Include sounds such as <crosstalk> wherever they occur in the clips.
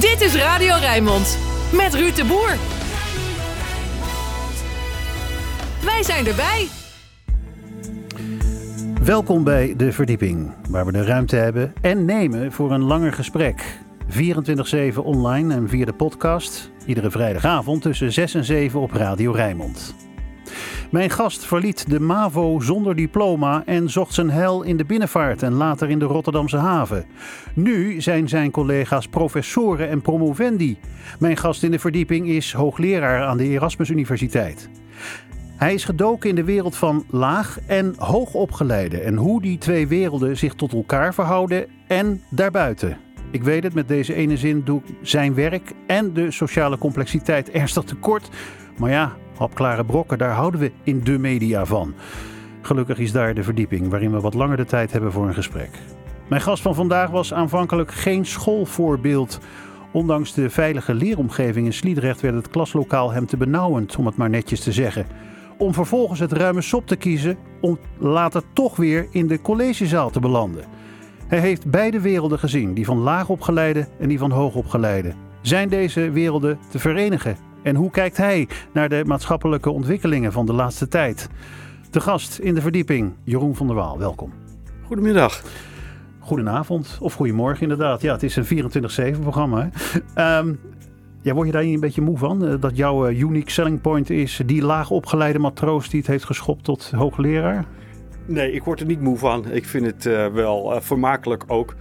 Dit is Radio Rijnmond met Ruud de Boer. Wij zijn erbij. Welkom bij De Verdieping, waar we de ruimte hebben en nemen voor een langer gesprek. 24-7 online en via de podcast. Iedere vrijdagavond tussen 6 en 7 op Radio Rijnmond. Mijn gast verliet de MAVO zonder diploma en zocht zijn hel in de binnenvaart en later in de Rotterdamse haven. Nu zijn zijn collega's professoren en promovendi. Mijn gast in de verdieping is hoogleraar aan de Erasmus Universiteit. Hij is gedoken in de wereld van laag en hoogopgeleide en hoe die twee werelden zich tot elkaar verhouden en daarbuiten. Ik weet het, met deze ene zin doe ik zijn werk en de sociale complexiteit ernstig tekort. Maar ja, hapklare brokken, daar houden we in de media van. Gelukkig is daar de verdieping waarin we wat langer de tijd hebben voor een gesprek. Mijn gast van vandaag was aanvankelijk geen schoolvoorbeeld. Ondanks de veilige leeromgeving in Sliedrecht werd het klaslokaal hem te benauwend, om het maar netjes te zeggen. Om vervolgens het ruime sop te kiezen om later toch weer in de collegezaal te belanden. Hij heeft beide werelden gezien, die van laagopgeleide en die van hoogopgeleide. Zijn deze werelden te verenigen? En hoe kijkt hij naar de maatschappelijke ontwikkelingen van de laatste tijd? De gast in de verdieping, Jeroen van der Waal, welkom. Goedemiddag. Goedenavond, of goedemorgen inderdaad. Ja, het is een 24-7 programma. Um, ja, word je daar niet een beetje moe van? Eh, dat jouw uh, unique selling point is die laagopgeleide matroos die het heeft geschopt tot hoogleraar? Nee, ik word er niet moe van. Ik vind het uh, wel uh, vermakelijk ook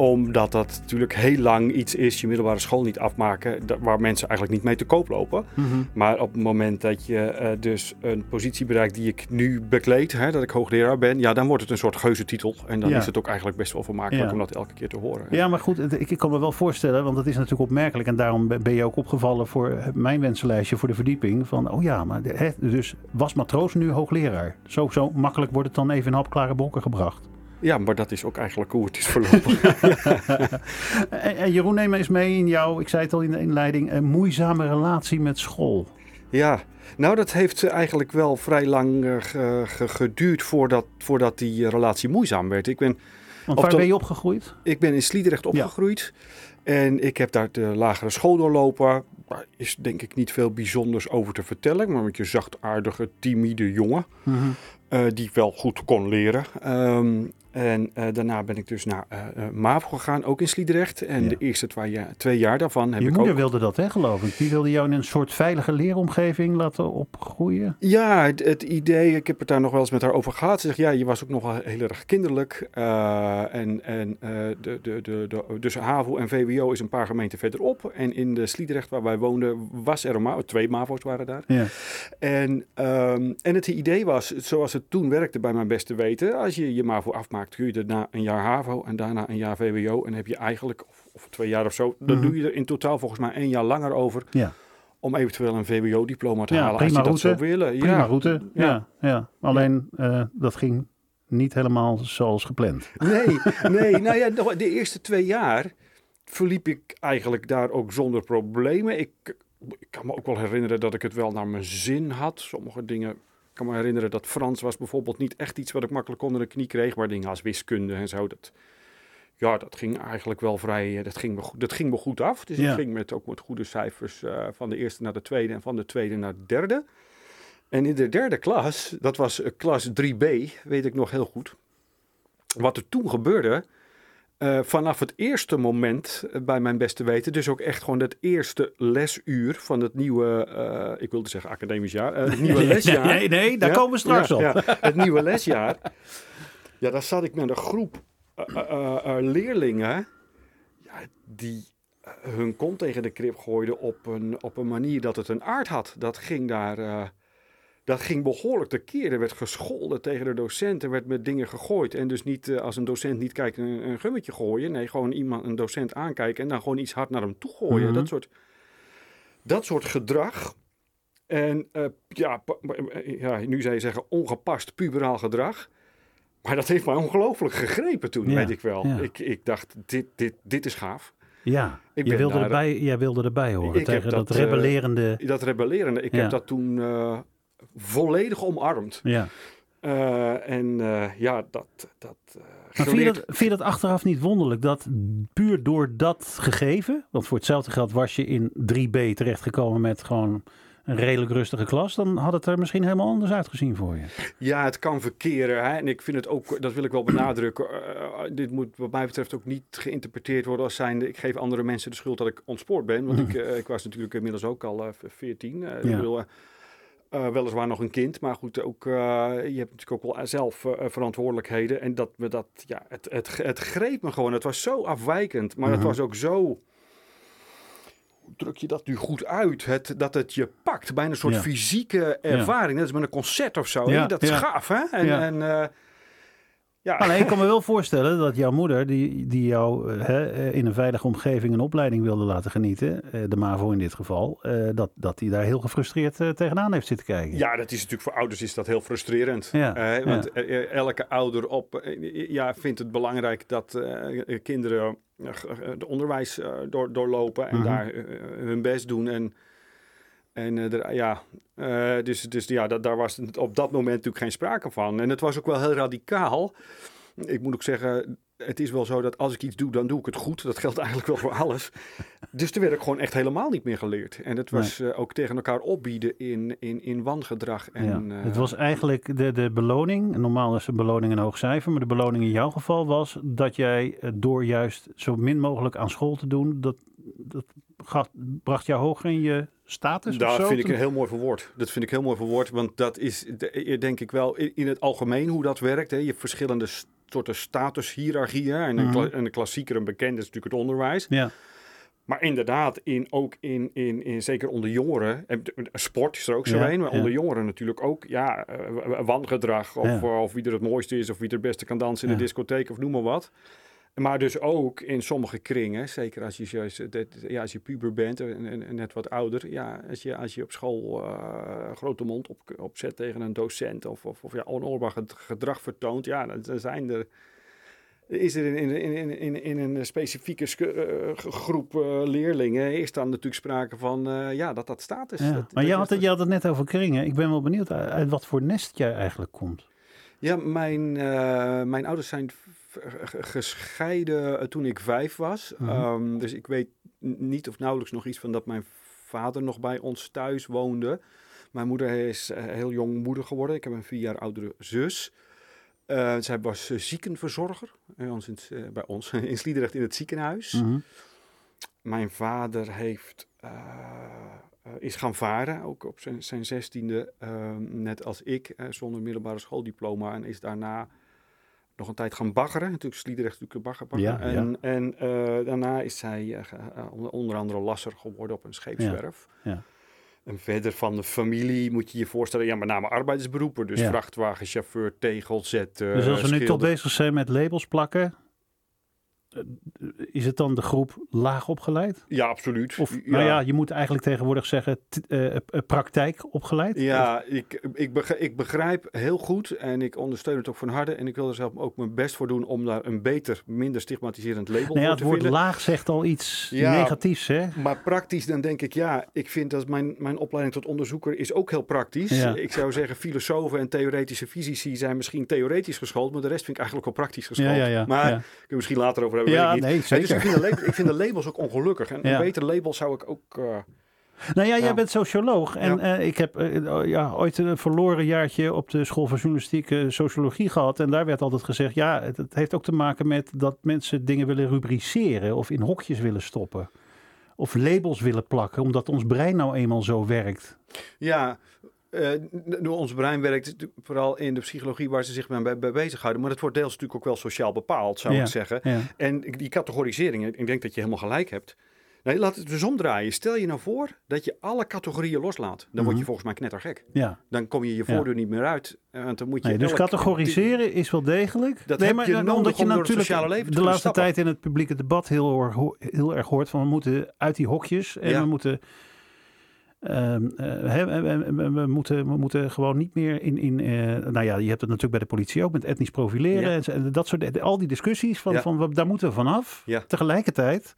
omdat dat natuurlijk heel lang iets is, je middelbare school niet afmaken, waar mensen eigenlijk niet mee te koop lopen. Mm -hmm. Maar op het moment dat je uh, dus een positie bereikt die ik nu bekleed, hè, dat ik hoogleraar ben, ja, dan wordt het een soort geuzetitel. En dan ja. is het ook eigenlijk best wel vermakelijk ja. om dat elke keer te horen. Ja, maar goed, ik, ik, kan me wel voorstellen, want dat is natuurlijk opmerkelijk. En daarom ben je ook opgevallen voor mijn wensenlijstje voor de verdieping. Van, oh ja, maar hè, dus was matroos nu hoogleraar. Zo, zo makkelijk wordt het dan even in hapklare bokken gebracht. Ja, maar dat is ook eigenlijk hoe het is verlopen. <laughs> en, en Jeroen, neem eens mee in jouw, ik zei het al in de inleiding, een moeizame relatie met school. Ja, nou dat heeft eigenlijk wel vrij lang uh, geduurd voordat, voordat die relatie moeizaam werd. Ik ben, Want waar ben je opgegroeid? Ik ben in Sliedrecht opgegroeid. Ja. En ik heb daar de lagere school doorlopen. Daar is denk ik niet veel bijzonders over te vertellen. Maar met je zachtaardige, timide jongen. Mm -hmm. uh, die wel goed kon leren. Um, en uh, daarna ben ik dus naar uh, MAVO gegaan, ook in Sliedrecht. En ja. de eerste twee jaar, twee jaar daarvan heb Je ik moeder ook... wilde dat, hè, geloof ik? Die wilde jou in een soort veilige leeromgeving laten opgroeien? Ja, het, het idee, ik heb het daar nog wel eens met haar over gehad. Ze zegt, ja, je was ook nog wel heel erg kinderlijk. en en de, de, de, de, dus HAVO en VWO is een paar gemeenten verderop. En in de Sliedrecht waar wij woonden was er een MAVO. Twee MAVO's waren daar. Ja. En, um, en het idee was, zoals het toen werkte bij mijn beste weten... als je je MAVO afmaakt kun je daarna een jaar HAVO en daarna een jaar VWO. En heb je eigenlijk, of, of twee jaar of zo, dan mm -hmm. doe je er in totaal volgens mij één jaar langer over. Ja. Om eventueel een VWO-diploma te ja, halen als je route, dat zou willen. Prima ja. route, ja. ja. ja. Alleen uh, dat ging niet helemaal zoals gepland. Nee, <laughs> nee. nou ja, de eerste twee jaar verliep ik eigenlijk daar ook zonder problemen. Ik, ik kan me ook wel herinneren dat ik het wel naar mijn zin had. Sommige dingen ik kan me herinneren dat Frans was bijvoorbeeld niet echt iets wat ik makkelijk onder de knie kreeg. Maar dingen als wiskunde en zo, dat, ja, dat ging eigenlijk wel vrij, dat ging me, goed, dat ging me goed af. Dus ja. ik ging met, ook met goede cijfers uh, van de eerste naar de tweede en van de tweede naar de derde. En in de derde klas, dat was klas 3b, weet ik nog heel goed. Wat er toen gebeurde, uh, vanaf het eerste moment uh, bij mijn beste weten, dus ook echt gewoon het eerste lesuur van het nieuwe, uh, ik wilde zeggen academisch jaar, het <laughs> nieuwe lesjaar. Nee, nee, daar ja? komen we straks ja, op. Ja, het nieuwe lesjaar. Ja, daar zat ik met een groep leerlingen ja, die hun kont tegen de krip gooiden op een, op een manier dat het een aard had. Dat ging daar dat ging behoorlijk tekeer. Er werd gescholden tegen de docent. Er werd met dingen gegooid. En dus niet uh, als een docent niet kijkt een, een gummetje gooien. Nee, gewoon iemand, een docent aankijken en dan gewoon iets hard naar hem toe gooien. Mm-hmm. dat, soort, dat soort gedrag. En uh, ja, ja, nu zou je zeggen ongepast puberaal gedrag. Maar dat heeft mij ongelooflijk gegrepen toen, ja, weet ik wel. Ja. Ik, ik dacht, dit, dit, dit is gaaf. Ja, ik je wilde daar, erbij, jij wilde erbij horen tegen dat, dat rebellerende... Uh, dat rebellerende. Ik ja. heb dat toen uh, volledig omarmd. Ja. Uh, en uh, ja, dat, dat, uh, Maar vind je, dat, vind je dat achteraf niet wonderlijk dat puur door dat gegeven, want voor hetzelfde geld was je in 3B terechtgekomen met gewoon een redelijk rustige klas, dan had het er misschien helemaal anders uitgezien voor je. Ja, het kan verkeren. Hè? En ik vind het ook, dat wil ik wel benadrukken. Uh, dit moet wat mij betreft ook niet geïnterpreteerd worden als zijnde, ik geef andere mensen de schuld dat ik ontspoord ben. Want ik, uh, ik was natuurlijk inmiddels ook al uh, 14. ja. Ik bedoel, uh, weliswaar nog een kind, maar goed, ook, uh, je hebt natuurlijk ook wel zelf uh, verantwoordelijkheden. En dat dat, ja, het, het, het greep me gewoon. Het was zo afwijkend, maar het was ook zo. Hoe druk je dat nu goed uit? Het, dat het je pakt, bijna een soort ja. fysieke ervaring. Net als met een concert of zo. Ja, dat is gaaf, hè? En, en ja. Ik kan me wel voorstellen dat jouw moeder, die, die jou hè, in een veilige omgeving een opleiding wilde laten genieten, de MAVO in dit geval, dat, dat die daar heel gefrustreerd tegenaan heeft zitten kijken. Ja, dat is natuurlijk voor ouders is dat heel frustrerend. Ja, want ja. elke ouder op, ja, vindt het belangrijk dat uh, kinderen het onderwijs door, doorlopen en mm -hmm. daar hun best doen. En, en er, ja, uh, dus, dus ja, dat, daar was op dat moment natuurlijk geen sprake van. En het was ook wel heel radicaal. Ik moet ook zeggen, het is wel zo dat als ik iets doe, dan doe ik het goed. Dat geldt <laughs> eigenlijk wel voor alles. Dus er werd ik gewoon echt helemaal niet meer geleerd. En het was nee. uh, ook tegen elkaar opbieden in, in, in wangedrag. En, ja, uh, het was eigenlijk de, de beloning. Normaal is een beloning een hoog cijfer. Maar de beloning in jouw geval was dat jij door juist zo min mogelijk aan school te doen... dat, dat bracht jou hoger in je status Dat vind ik een heel mooi verwoord. Dat vind ik heel mooi verwoord. Want dat is denk ik wel in het algemeen hoe dat werkt. Hè. Je hebt verschillende soorten statushierarchieën. En een, kla en een klassieker, een bekende is natuurlijk het onderwijs. Ja. Maar inderdaad, in, ook in, in, in, zeker onder jongeren, en sport is er ook zo Ja, een, maar ja. onder jongeren natuurlijk ook, ja, uh, wangedrag of, Ja. of wie er het mooiste is of wie er het beste kan dansen in de discotheek of noem maar wat. Maar dus ook in sommige kringen, zeker als je, juist, dat- ja, als je puber bent en, en, en net wat ouder, ja, als je, als je op school eh, grote mond op, opzet tegen een docent of, of, of ja, onoorbaar ged- gedrag vertoont, ja, dan, zijn er is er in, in, in, in, in een specifieke eh, groep eh, leerlingen is dan natuurlijk sprake van eh, ja, dat dat. Ja. Dat, Maar je is had, het, je had het net over kringen. Ik ben wel benieuwd uit, wat voor nest jij eigenlijk komt. Ja, mijn, eh, mijn ouders zijn gescheiden eh, toen ik vijf was. Mhm. Ehm, dus ik weet niet of nauwelijks nog iets van dat mijn vader nog bij ons thuis woonde. Mijn moeder is eh, heel jong moeder geworden. Ik heb een vier jaar oudere zus. Eh, zij was eh, ziekenverzorger bij ons, in, eh, bij ons <laughs> in Sliedrecht in het ziekenhuis. Mhm. Mijn vader heeft, eh, eh, is gaan varen, ook op zijn, zijn zestiende, ehm, net als ik, eh, zonder middelbare schooldiploma. En is daarna nog een tijd gaan baggeren. Natuurlijk Sliedrecht natuurlijk bagger, bagger. Ja, en en eh, daarna is zij eh, eh, onder- andere lasser geworden op een scheepswerf. ja. En verder van de familie moet je je voorstellen, ja, met name arbeidersberoepen. Dus vrachtwagenchauffeur, tegelzetter, Dus als we nu toch schilder. bezig zijn met labels plakken, is het dan de groep laag opgeleid? Ja, absoluut. Of, nou ja, je moet eigenlijk tegenwoordig zeggen t- eh, eh, praktijk opgeleid? Of- Ja, ik, ik, begrijp, ik begrijp heel goed en ik ondersteun het ook van harte. En ik wil er zelf ook mijn best voor doen om daar een beter, minder stigmatiserend label Nou ja, voor het te woord vinden. laag zegt al iets Ja. negatiefs, hè? Maar praktisch dan denk ik, ja, ik vind dat mijn, mijn opleiding tot onderzoeker is ook heel praktisch. Ja. Ik zou zeggen, filosofen en theoretische fysici zijn misschien theoretisch geschoold, maar de rest vind ik eigenlijk wel praktisch geschoold. Ja, ja, ja. Maar ja. kunnen we misschien later over hebben, Ja, weet ik niet. nee, Dus ik vind, de label, ik vind de labels ook ongelukkig. En een beter label zou ik ook... eh, Nou ja, jij Ja. bent socioloog. En Ja. eh, ik heb eh, ja, ooit een verloren jaartje op de school van journalistiek sociologie gehad. En daar werd altijd gezegd, ja, het, het heeft ook te maken met dat mensen dingen willen rubriceren of in hokjes willen stoppen. Of labels willen plakken, omdat ons brein nou eenmaal zo werkt. Ja, eh, n- ons brein werkt vooral in de psychologie waar ze zich mee, bij bezighouden. Maar dat wordt deels natuurlijk ook wel sociaal bepaald, zou Ja. ik zeggen. Ja. En die categoriseringen, ik denk dat je helemaal gelijk hebt. Nee, laat het dus omdraaien. Stel je nou voor dat je alle categorieën loslaat. Dan word je Mhm. volgens mij knettergek. ja. Dan kom je je Ja. voordeur niet meer uit. Want dan moet je Nee, dus categoriseren is wel degelijk. Dat nee, heb maar je nodig omdat je door natuurlijk sociale leven te de kunnen laatste stappen. tijd in het publieke debat heel, heel erg hoort van we moeten uit die hokjes en Ja. we moeten. Ehm, eh, we, moeten, we moeten gewoon niet meer in. in eh, nou ja, je hebt het natuurlijk bij de politie ook met etnisch profileren. Ja. En, dat soort. Al die discussies van, Ja. van daar moeten we vanaf. Ja. Tegelijkertijd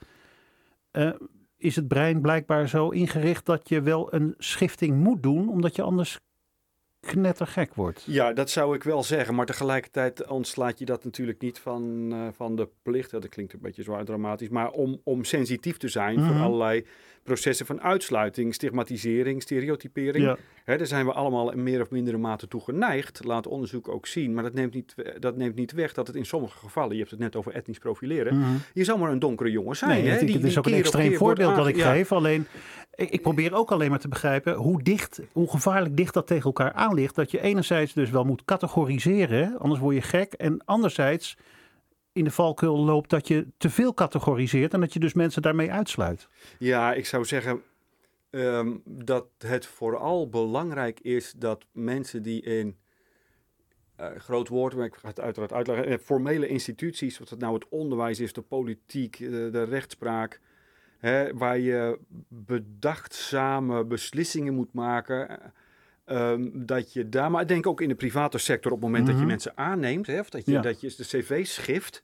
eh, is het brein blijkbaar zo ingericht dat je wel een schifting moet doen, omdat je anders knettergek wordt. Ja, dat zou ik wel zeggen. Maar tegelijkertijd ontslaat je dat natuurlijk niet van, uh, van de plicht. Dat klinkt een beetje zwaar dramatisch. Maar om, om sensitief te zijn voor Mhm. allerlei processen van uitsluiting, stigmatisering, stereotypering. Ja. Hè, daar zijn we allemaal in meer of mindere mate toe geneigd. Laat onderzoek ook zien. Maar dat neemt, niet, dat neemt niet weg dat het in sommige gevallen, je hebt het net over etnisch profileren. Mhm. Je zou maar een donkere jongen zijn. Nee, hè, het, die- het is ook een extreem voorbeeld dat ik ja. geef. Alleen, ik, ik probeer ook alleen maar te begrijpen hoe dicht, hoe gevaarlijk dicht dat tegen elkaar aan ligt. Dat je enerzijds dus wel moet categoriseren, anders word je gek. En anderzijds in de valkuil loopt dat je te veel categoriseert en dat je dus mensen daarmee uitsluit. Ja, ik zou zeggen ehm, dat het vooral belangrijk is dat mensen die in eh, groot woord, maar ik ga het uiteraard uitleggen, eh, formele instituties, of het nou het onderwijs is, de politiek, eh, de rechtspraak, hè, waar je bedachtzame beslissingen moet maken. Eh, ehm, dat je daar, maar ik denk ook in de private sector op het moment dat Mhm. je mensen aanneemt, hè, of dat je, Ja. dat je de cv schift,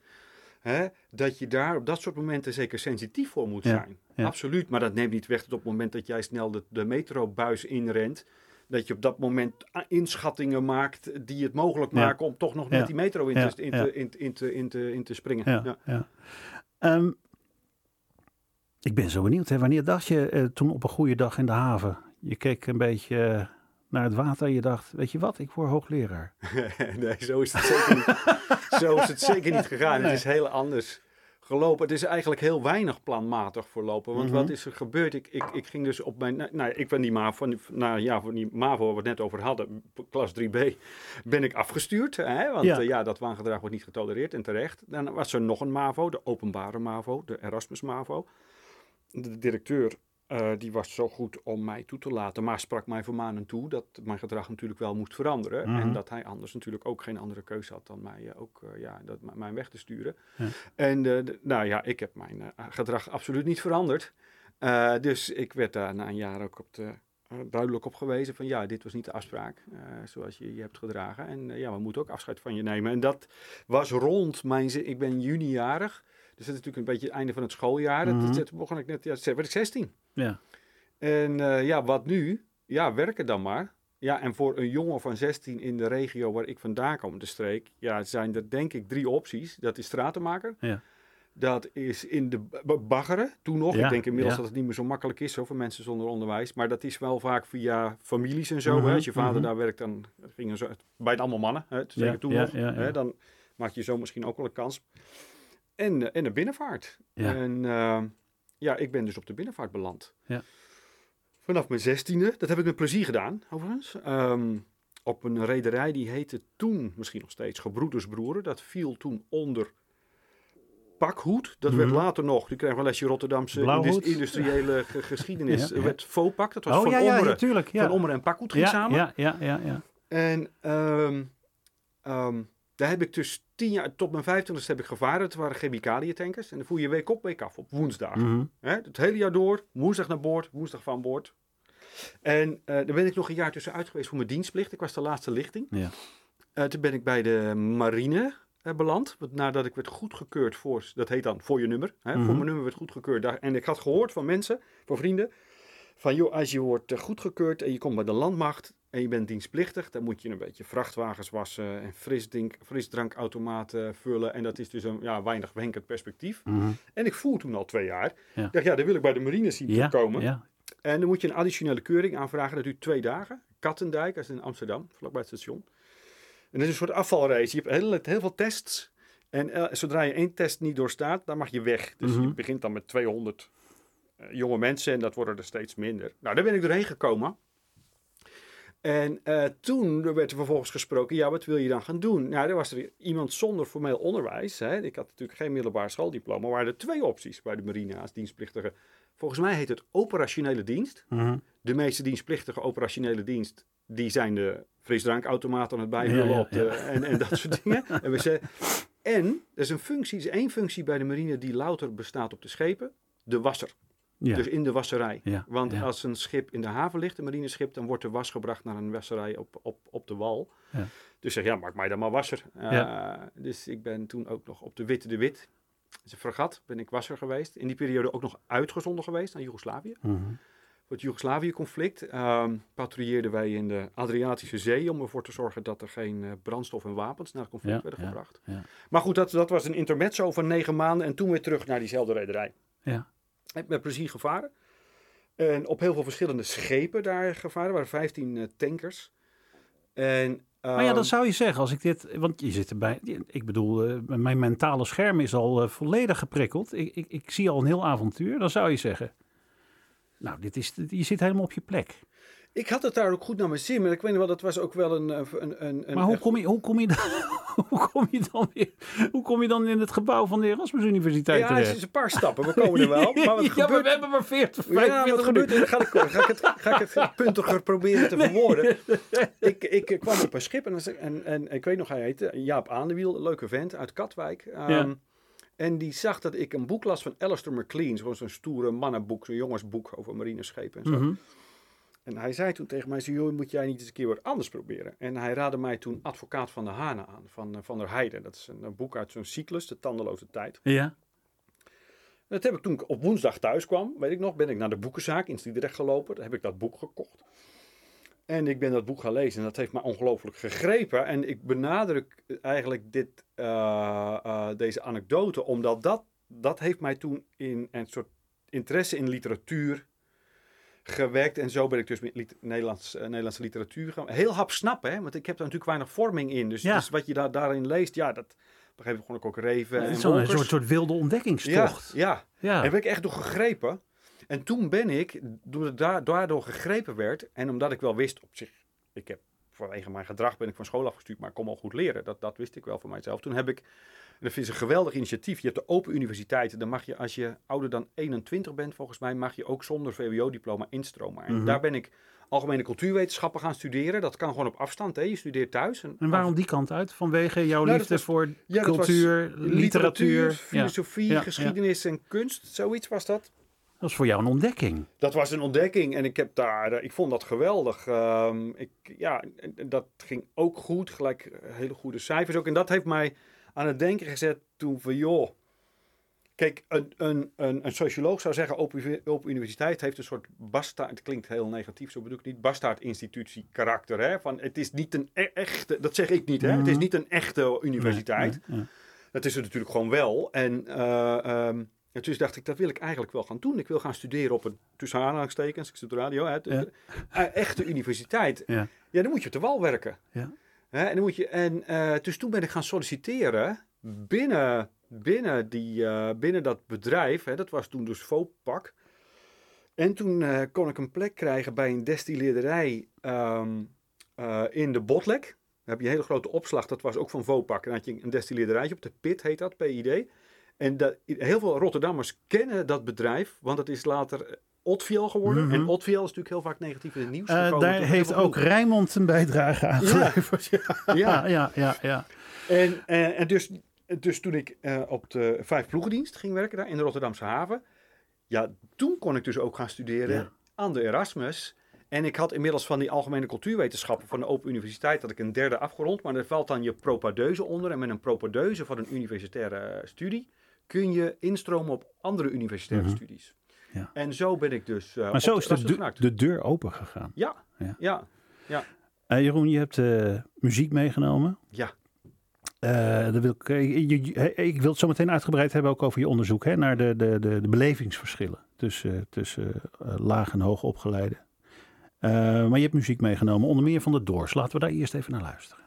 hè, dat je daar op dat soort momenten zeker sensitief voor moet Ja, zijn. ja. Absoluut, maar dat neemt niet weg dat op het moment dat jij snel de, de metrobuis inrent, dat je op dat moment inschattingen maakt die het mogelijk maken om toch nog met Ja. die metro in, te, in, ja. te, in, in, te, in, te, in te springen. Ja. Ehm, ik ben zo benieuwd. Hè. Wanneer dacht je eh, toen op een goede dag in de haven? Je keek een beetje naar het water en je dacht, weet je wat, ik word hoogleraar. <laughs> nee, zo is het zeker niet, zo is het zeker niet gegaan. Nee. Het is heel anders gelopen. Het is eigenlijk heel weinig planmatig verlopen. Want Mhm. wat is er gebeurd? Ik, ik, ik ging dus op mijn... Nou, nou, ik ben die MAVO, nou ja, van die MAVO waar we het net over hadden, klas 3B, ben ik afgestuurd. Hè? Want Ja. ja. ja, dat waangedrag wordt niet getolereerd en terecht. Dan was er nog een MAVO, de openbare MAVO, de Erasmus MAVO. De directeur eh, die was zo goed om mij toe te laten, maar sprak mij vermanend toe dat mijn gedrag natuurlijk wel moest veranderen. Mhm. En dat hij anders natuurlijk ook geen andere keuze had dan mij eh, ook eh, ja, dat, mijn weg te sturen. Ja. En de- nou ja, ik heb mijn gedrag absoluut niet veranderd. Dus ik werd daar na een jaar ook op de, duidelijk op gewezen van ja, dit was niet de afspraak zoals je je hebt gedragen. En ja, we moeten ook afscheid van je nemen. En dat was rond mijn, zin- ik ben junijarig. Dus dat is natuurlijk een beetje het einde van het schooljaar. Mhm. Dat, dat begon ik net, ja, werd ik 16. Ja. En eh, ja, wat nu? Ja, werken dan maar. Ja, en voor een jongen van 16 in de regio waar ik vandaan kom, de streek, ja, zijn er denk ik drie opties. Dat is stratenmaker. Ja. Dat is in de baggeren, toen nog. Ja, ik denk inmiddels ja. dat het niet meer zo makkelijk is zo, voor mensen zonder onderwijs. Maar dat is wel vaak via families en zo. Mhm, hè. Als je vader mhm. daar werkt, dan gingen ze bijna allemaal mannen. Hè, zeker Ja, toen nog. Hè, dan maak je zo misschien ook wel een kans. En, eh, en de binnenvaart. Ja. En eh, ja, ik ben dus op de binnenvaart beland. Ja. Vanaf mijn zestiende. Dat heb ik met plezier gedaan, overigens. Ehm, op een rederij die heette toen, misschien nog steeds, Gebroedersbroeren. Dat viel toen onder Pakhoed. Dat werd Mhm. later nog, die kreeg wel lesje Rotterdamse industriële ge- geschiedenis. Ja, ja. werd Fopak, dat was Oh van, ja, ja, Ommeren, van Ommeren en Pakhoed ging samen. ja, ja, ja, ja. En ehm, daar heb ik dus tien jaar, tot mijn vijftigste heb ik gevaren. Het waren chemicaliëntankers. En dan voer je week op, week af, op woensdag. Mhm. Hè, het hele jaar door, woensdag naar boord, woensdag van boord. En eh daar ben ik nog een jaar tussenuit geweest voor mijn dienstplicht. Ik was de laatste lichting. Ja. Eh, toen ben ik bij de marine eh, beland. Want nadat ik werd goedgekeurd voor, dat heet dan voor je nummer. Hè, Mhm. Voor mijn nummer werd goedgekeurd. Daar- En ik had gehoord van mensen, van vrienden. Van joh, als je wordt eh, goedgekeurd en je komt bij de landmacht en je bent dienstplichtig. Dan moet je een beetje vrachtwagens wassen en frisdrink, frisdrankautomaten vullen. En dat is dus een ja, weinig wenkend perspectief. Mhm. En ik voel toen al twee jaar. Ja. Ik dacht, ja, dan wil ik bij de marine zien Ja, komen. ja. En dan moet je een additionele keuring aanvragen. Dat duurt twee dagen. Kattendijk, dat is in Amsterdam, vlakbij het station. En dat is een soort afvalrace. Je hebt heel, heel veel tests. En eh, zodra je één test niet doorstaat, dan mag je weg. Dus Mhm. je begint dan met 200 eh, jonge mensen en dat worden er steeds minder. Nou, daar ben ik doorheen gekomen. En eh, toen werd er vervolgens gesproken, ja, wat wil je dan gaan doen? Nou, er was er iemand zonder formeel onderwijs. Hè. Ik had natuurlijk geen middelbaar schooldiploma. Maar er waren twee opties bij de marine als dienstplichtige. Volgens mij heet het operationele dienst. Mhm. De meeste dienstplichtige operationele dienst, die zijn de frisdrankautomaten aan het bijvullen Ja, ja, op de, <laughs> En, en dat soort dingen. En, we en er is een functie, er is één functie bij de marine die louter bestaat op de schepen. De wasser. Ja. Dus in de wasserij. Ja, Want ja. als een schip in de haven ligt, een marineschip, dan wordt de was gebracht naar een wasserij op, op, op de wal. Ja. Dus zeg ja, maak mij dan maar wasser. Uh, Ja. Dus ik ben toen ook nog op de Witte de Wit, dat is een fregat, ben ik wasser geweest. In die periode ook nog uitgezonden geweest naar Joegoslavië. Mhm. voor het Joegoslavië-conflict. ehm, patrouilleerden wij in de Adriatische Zee om ervoor te zorgen dat er geen eh, brandstof en wapens naar het conflict werden gebracht. ja. Maar goed, dat, dat was een intermezzo van negen maanden en toen weer terug naar diezelfde rederij. Ja. Heb met plezier gevaren. En op heel veel verschillende schepen daar gevaren. Er waren 15 eh, tankers. En, Maar ja, ehm, dan zou je zeggen, als ik dit, want je zit erbij, ik bedoel, eh, mijn mentale scherm is al eh, volledig geprikkeld. Ik, ik, ik zie al een heel avontuur. Dan zou je zeggen, nou, dit is, je zit helemaal op je plek. Ik had het daar ook goed naar mijn zin, maar ik weet wel, dat was ook wel een... een, een, een Maar hoe echt- kom je, hoe kom je, dan, <laughs> hoe kom je dan weer, hoe kom je dan in het gebouw van de Erasmus Universiteit Ja, het is een paar stappen, we komen er wel. <laughs> Maar wat ja, maar gebeurt we hebben maar 40, Ja, 45 wat gebeurt? Dan ga ik, ga ik, het, ga ik het <laughs> puntiger proberen te verwoorden. Ik, ik kwam op een schip en, en, en ik weet nog, hij heette Jaap Aandewiel, een leuke vent uit Katwijk. Ehm, Ja. En die zag dat ik een boek las van Alistair MacLean, zo'n zo'n stoere mannenboek, zo'n jongensboek over marineschepen en zo. Mhm. En hij zei toen tegen mij, joh, moet jij niet eens een keer wat anders proberen? En hij raadde mij toen Advocaat van de Hanen aan, van eh, Van der Heijden. Dat is een, een boek uit zo'n cyclus, De Tandeloze Tijd. Ja, Dat heb ik toen ik op woensdag thuis kwam, weet ik nog, ben ik naar de boekenzaak in Sliedrecht gelopen. Daar heb ik dat boek gekocht. En ik ben dat boek gaan lezen en dat heeft me ongelooflijk gegrepen. En ik benadruk eigenlijk dit, eh, eh, deze anekdote, omdat dat, dat heeft mij toen in een soort interesse in literatuur gewekt. En zo ben ik dus met Nederlands, eh, Nederlandse literatuur gaan. Heel hap snappen, hè? want ik heb daar natuurlijk weinig vorming in. Dus, Ja. dus wat je daar, daarin leest, ja, dat begreep ik gewoon ook Reven en zo'n soort, soort wilde ontdekkingstocht. Ja, ja. Ja. Daar ben ik echt door gegrepen. En toen ben ik, doordat ik daar- daardoor gegrepen werd, en omdat ik wel wist op zich, ik heb vanwege mijn gedrag ben ik van school afgestuurd, maar ik kon wel goed leren. Dat, dat wist ik wel van mijzelf. Toen heb ik, dat is een geweldig initiatief, je hebt de Open Universiteit. Dan mag je, als je ouder dan 21 bent, volgens mij, mag je ook zonder VWO-diploma instromen. En Mhm. daar ben ik algemene cultuurwetenschappen gaan studeren. Dat kan gewoon op afstand, hè? je studeert thuis. En waarom die kant uit? Vanwege jouw Nou, liefde was- voor Ja, cultuur, literatuur. Filosofie, Ja, ja. geschiedenis en kunst. Zoiets was dat. Dat is voor jou een ontdekking. Dat was een ontdekking en ik heb daar, eh, ik vond dat geweldig. Ehm, ik, ja, dat ging ook goed, gelijk eh, hele goede cijfers ook. En dat heeft mij aan het denken gezet toen van, joh, kijk, een, een, een, een socioloog zou zeggen, Open, Universiteit heeft een soort bastaard, het klinkt heel negatief, zo bedoel ik niet, bastaard-institutie karakter. Hè? Van, het is niet een e- echte, dat zeg ik niet, hè? het is niet een echte universiteit. Nee, nee, Dat is er natuurlijk gewoon wel. En, eh, ehm, en toen dacht ik, dat wil ik eigenlijk wel gaan doen. Ik wil gaan studeren op een, tussen aanhalingstekens, ik zit radio, hè, Ja. eh, echte universiteit. Ja. Ja, dan moet je op de wal werken. Ja. En, dan moet je, en eh, dus toen ben ik gaan solliciteren binnen, binnen, die, eh, binnen dat bedrijf. Hè, dat was toen dus Vopak. En toen kon ik een plek krijgen bij een destilleerderij ehm, eh, in de Botlek. Dan heb je een hele grote opslag, dat was ook van Vopak. En dan had je een destilleerderijtje op de PIT, heet dat, PID. En dat, heel veel Rotterdammers kennen dat bedrijf, want het is later eh, Otfiel geworden. Mhm. En Otfiel is natuurlijk heel vaak negatief in het nieuws Eh, gekomen. daar door heeft ook Rijmond een bijdrage aan geleverd. Ja, Ja. ja, ja. En, eh, en dus, dus toen ik op de vijf ploegendienst ging werken daar in de Rotterdamse haven, ja, toen kon ik dus ook gaan studeren Ja. aan de Erasmus. En ik had inmiddels van die algemene cultuurwetenschappen van de Open Universiteit, dat ik een derde afgerond, maar er valt dan je propadeuse onder. En met een propadeuse van een universitaire studie kun je instromen op andere universitaire Mhm. studies. Ja. En zo ben ik dus uh, Maar zo is de, de, de deur open gegaan. Ja, Ja. ja, ja, Eh, Jeroen, je hebt eh, muziek meegenomen. ja. Eh, dat wil ik, eh, je- je- ik wil het zo meteen uitgebreid hebben ook over je onderzoek hè, naar de, de, de, de belevingsverschillen tussen, tussen eh, laag en hoog opgeleide. Eh, maar je hebt muziek meegenomen, onder meer van de Doors. Laten we daar eerst even naar luisteren.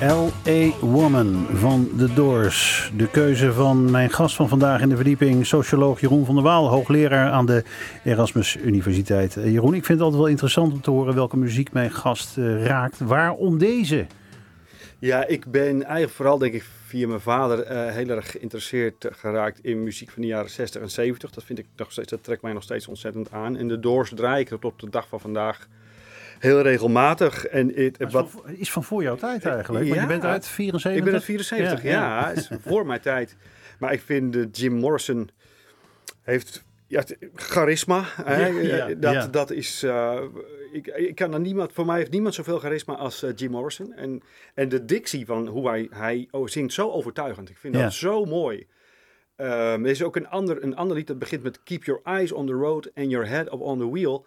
L.A. Woman van The Doors. De keuze van mijn gast van vandaag in de verdieping, socioloog Jeroen van der Waal, hoogleraar aan de Erasmus Universiteit. Eh, Jeroen, ik vind het altijd wel interessant om te horen welke muziek mijn gast uh, raakt. Waarom deze? Ja, ik ben eigenlijk vooral, denk ik, via mijn vader uh, heel erg geïnteresseerd geraakt in muziek van de jaren 60 en 70. Dat vind ik nog steeds, dat trekt mij nog steeds ontzettend aan. En de Doors draai ik tot op de dag van vandaag heel regelmatig. En het, is, wat, van, is van voor jouw tijd eigenlijk. Ja, je bent uit 74. Ik ben uit 74, ja. ja. is voor mijn tijd. Maar ik vind uh, Jim Morrison heeft ja, charisma. Hè? dat, dat is. Uh, ik, ik kan er niemand, voor mij heeft niemand zoveel charisma als uh, Jim Morrison. En, en de dictie van hoe hij, hij oh, zingt zo overtuigend. Ik vind dat zo mooi. Um, er is ook een ander, een ander lied dat begint met Keep your eyes on the road and your head up on the wheel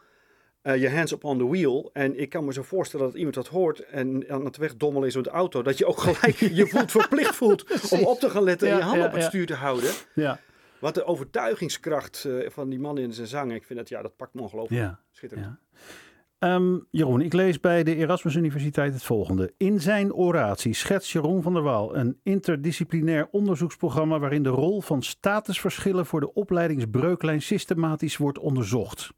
uh, je hands up on the wheel. En ik kan me zo voorstellen dat iemand dat hoort en aan het wegdommelen is met de auto, dat je ook gelijk <laughs> je voelt verplicht voelt om op te gaan letten en je hand op het stuur te houden. Ja. Wat de overtuigingskracht uh, van die man in zijn zang, ik vind dat, ja, dat pakt me ongelooflijk. Ja. Schitterend. Um, Jeroen, ik lees bij de Erasmus Universiteit het volgende. In zijn oratie schetst Jeroen van der Waal een interdisciplinair onderzoeksprogramma waarin de rol van statusverschillen voor de opleidingsbreuklijn systematisch wordt onderzocht.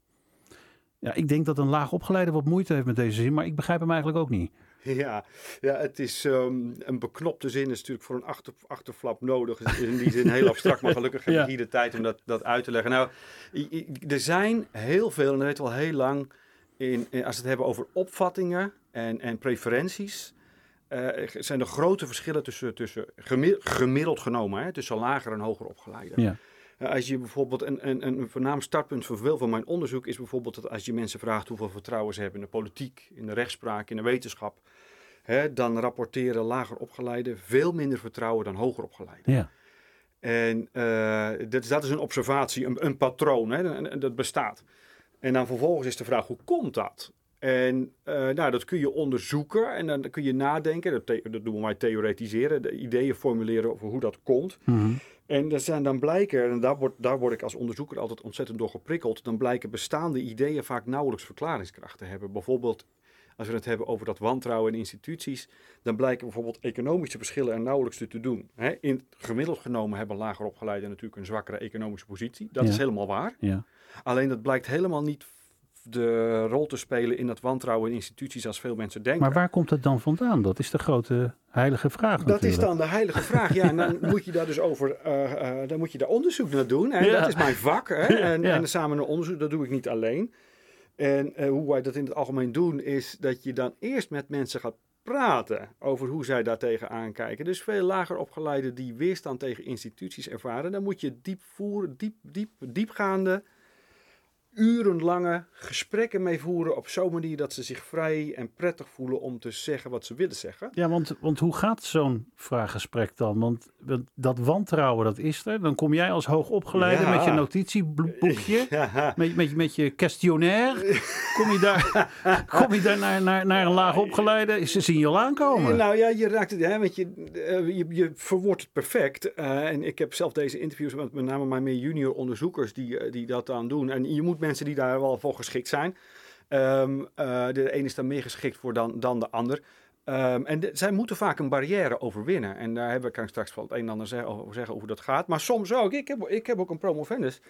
Ja, ik denk dat een laag opgeleide wat moeite heeft met deze zin, maar ik begrijp hem eigenlijk ook niet. <laughs> Ja, ja het is um, een beknopte zin is natuurlijk voor een achter, achterflap nodig. In die zin heel abstract, maar gelukkig <laughs> heb ik hier de tijd om dat, dat uit te leggen. Nou, er zijn heel veel, en dat weet wel heel lang, in, als we het hebben over opvattingen en, en preferenties, uh, zijn er grote verschillen tussen, tussen gemiddeld genomen, hè, tussen lager en hoger opgeleiden. Ja. Eh, als je bijvoorbeeld een, een, een voornaam startpunt voor veel van mijn onderzoek is bijvoorbeeld dat als je mensen vraagt hoeveel vertrouwen ze hebben in de politiek, in de rechtspraak, in de wetenschap, hè, dan rapporteren lager opgeleiden veel minder vertrouwen dan hoger opgeleiden. Ja. En uh, dat, dat, is een observatie, een, een patroon, hè, dat bestaat. En dan vervolgens is de vraag, hoe komt dat? En uh, nou, dat kun je onderzoeken en dan kun je nadenken, dat, dat doen wij theoretiseren, de ideeën formuleren over hoe dat komt. Mm en zijn dan blijken, en daar word, daar word ik als onderzoeker altijd ontzettend door geprikkeld, dan blijken bestaande ideeën vaak nauwelijks verklaringskracht te hebben. Bijvoorbeeld, als we het hebben over dat wantrouwen in instituties, dan blijken bijvoorbeeld economische verschillen er nauwelijks te doen. He, in gemiddeld genomen hebben lager opgeleiden natuurlijk een zwakkere economische positie. Dat is helemaal waar. Ja. Alleen dat blijkt helemaal niet de rol te spelen in dat wantrouwen in instituties als veel mensen denken. Maar waar komt het dan vandaan? Dat is de grote heilige vraag. Dat is dan de heilige vraag. Ja, en dan <laughs> moet je daar dus over, uh, uh, dan moet je daar onderzoek naar doen. En dat is mijn vak. Hè? <laughs> En, en samen een onderzoek, dat doe ik niet alleen. En uh, hoe wij dat in het algemeen doen, is dat je dan eerst met mensen gaat praten over hoe zij daar tegenaan kijken. Dus veel lager opgeleiden die weerstand tegen instituties ervaren, dan moet je diep voeren, diep, diep, diepgaande urenlange gesprekken mee voeren op zo'n manier dat ze zich vrij en prettig voelen om te zeggen wat ze willen zeggen. Ja, want, want hoe gaat zo'n vraaggesprek dan? Want dat wantrouwen, dat is er. Dan kom jij als hoogopgeleide met je notitieboekje, <laughs> met, met, met je questionnaire. Kom je daar, <laughs> kom je daar naar, naar, naar een laag opgeleide? Ze zien je al aankomen. Nou ja, je raakt het, hè, want je, uh, je, je verwoordt het perfect. Uh, en ik heb zelf deze interviews met met name mijn meer junior onderzoekers die, die dat aan doen. En je moet mensen die daar wel voor geschikt zijn. Um, uh, de een is daar meer geschikt voor dan, dan de ander. Um, en zij moeten vaak een barrière overwinnen. En daar hebben, kan ik straks wel het een en ander zeggen, over zeggen hoe dat gaat. Maar soms ook. Ik heb, ik heb ook een promovendus.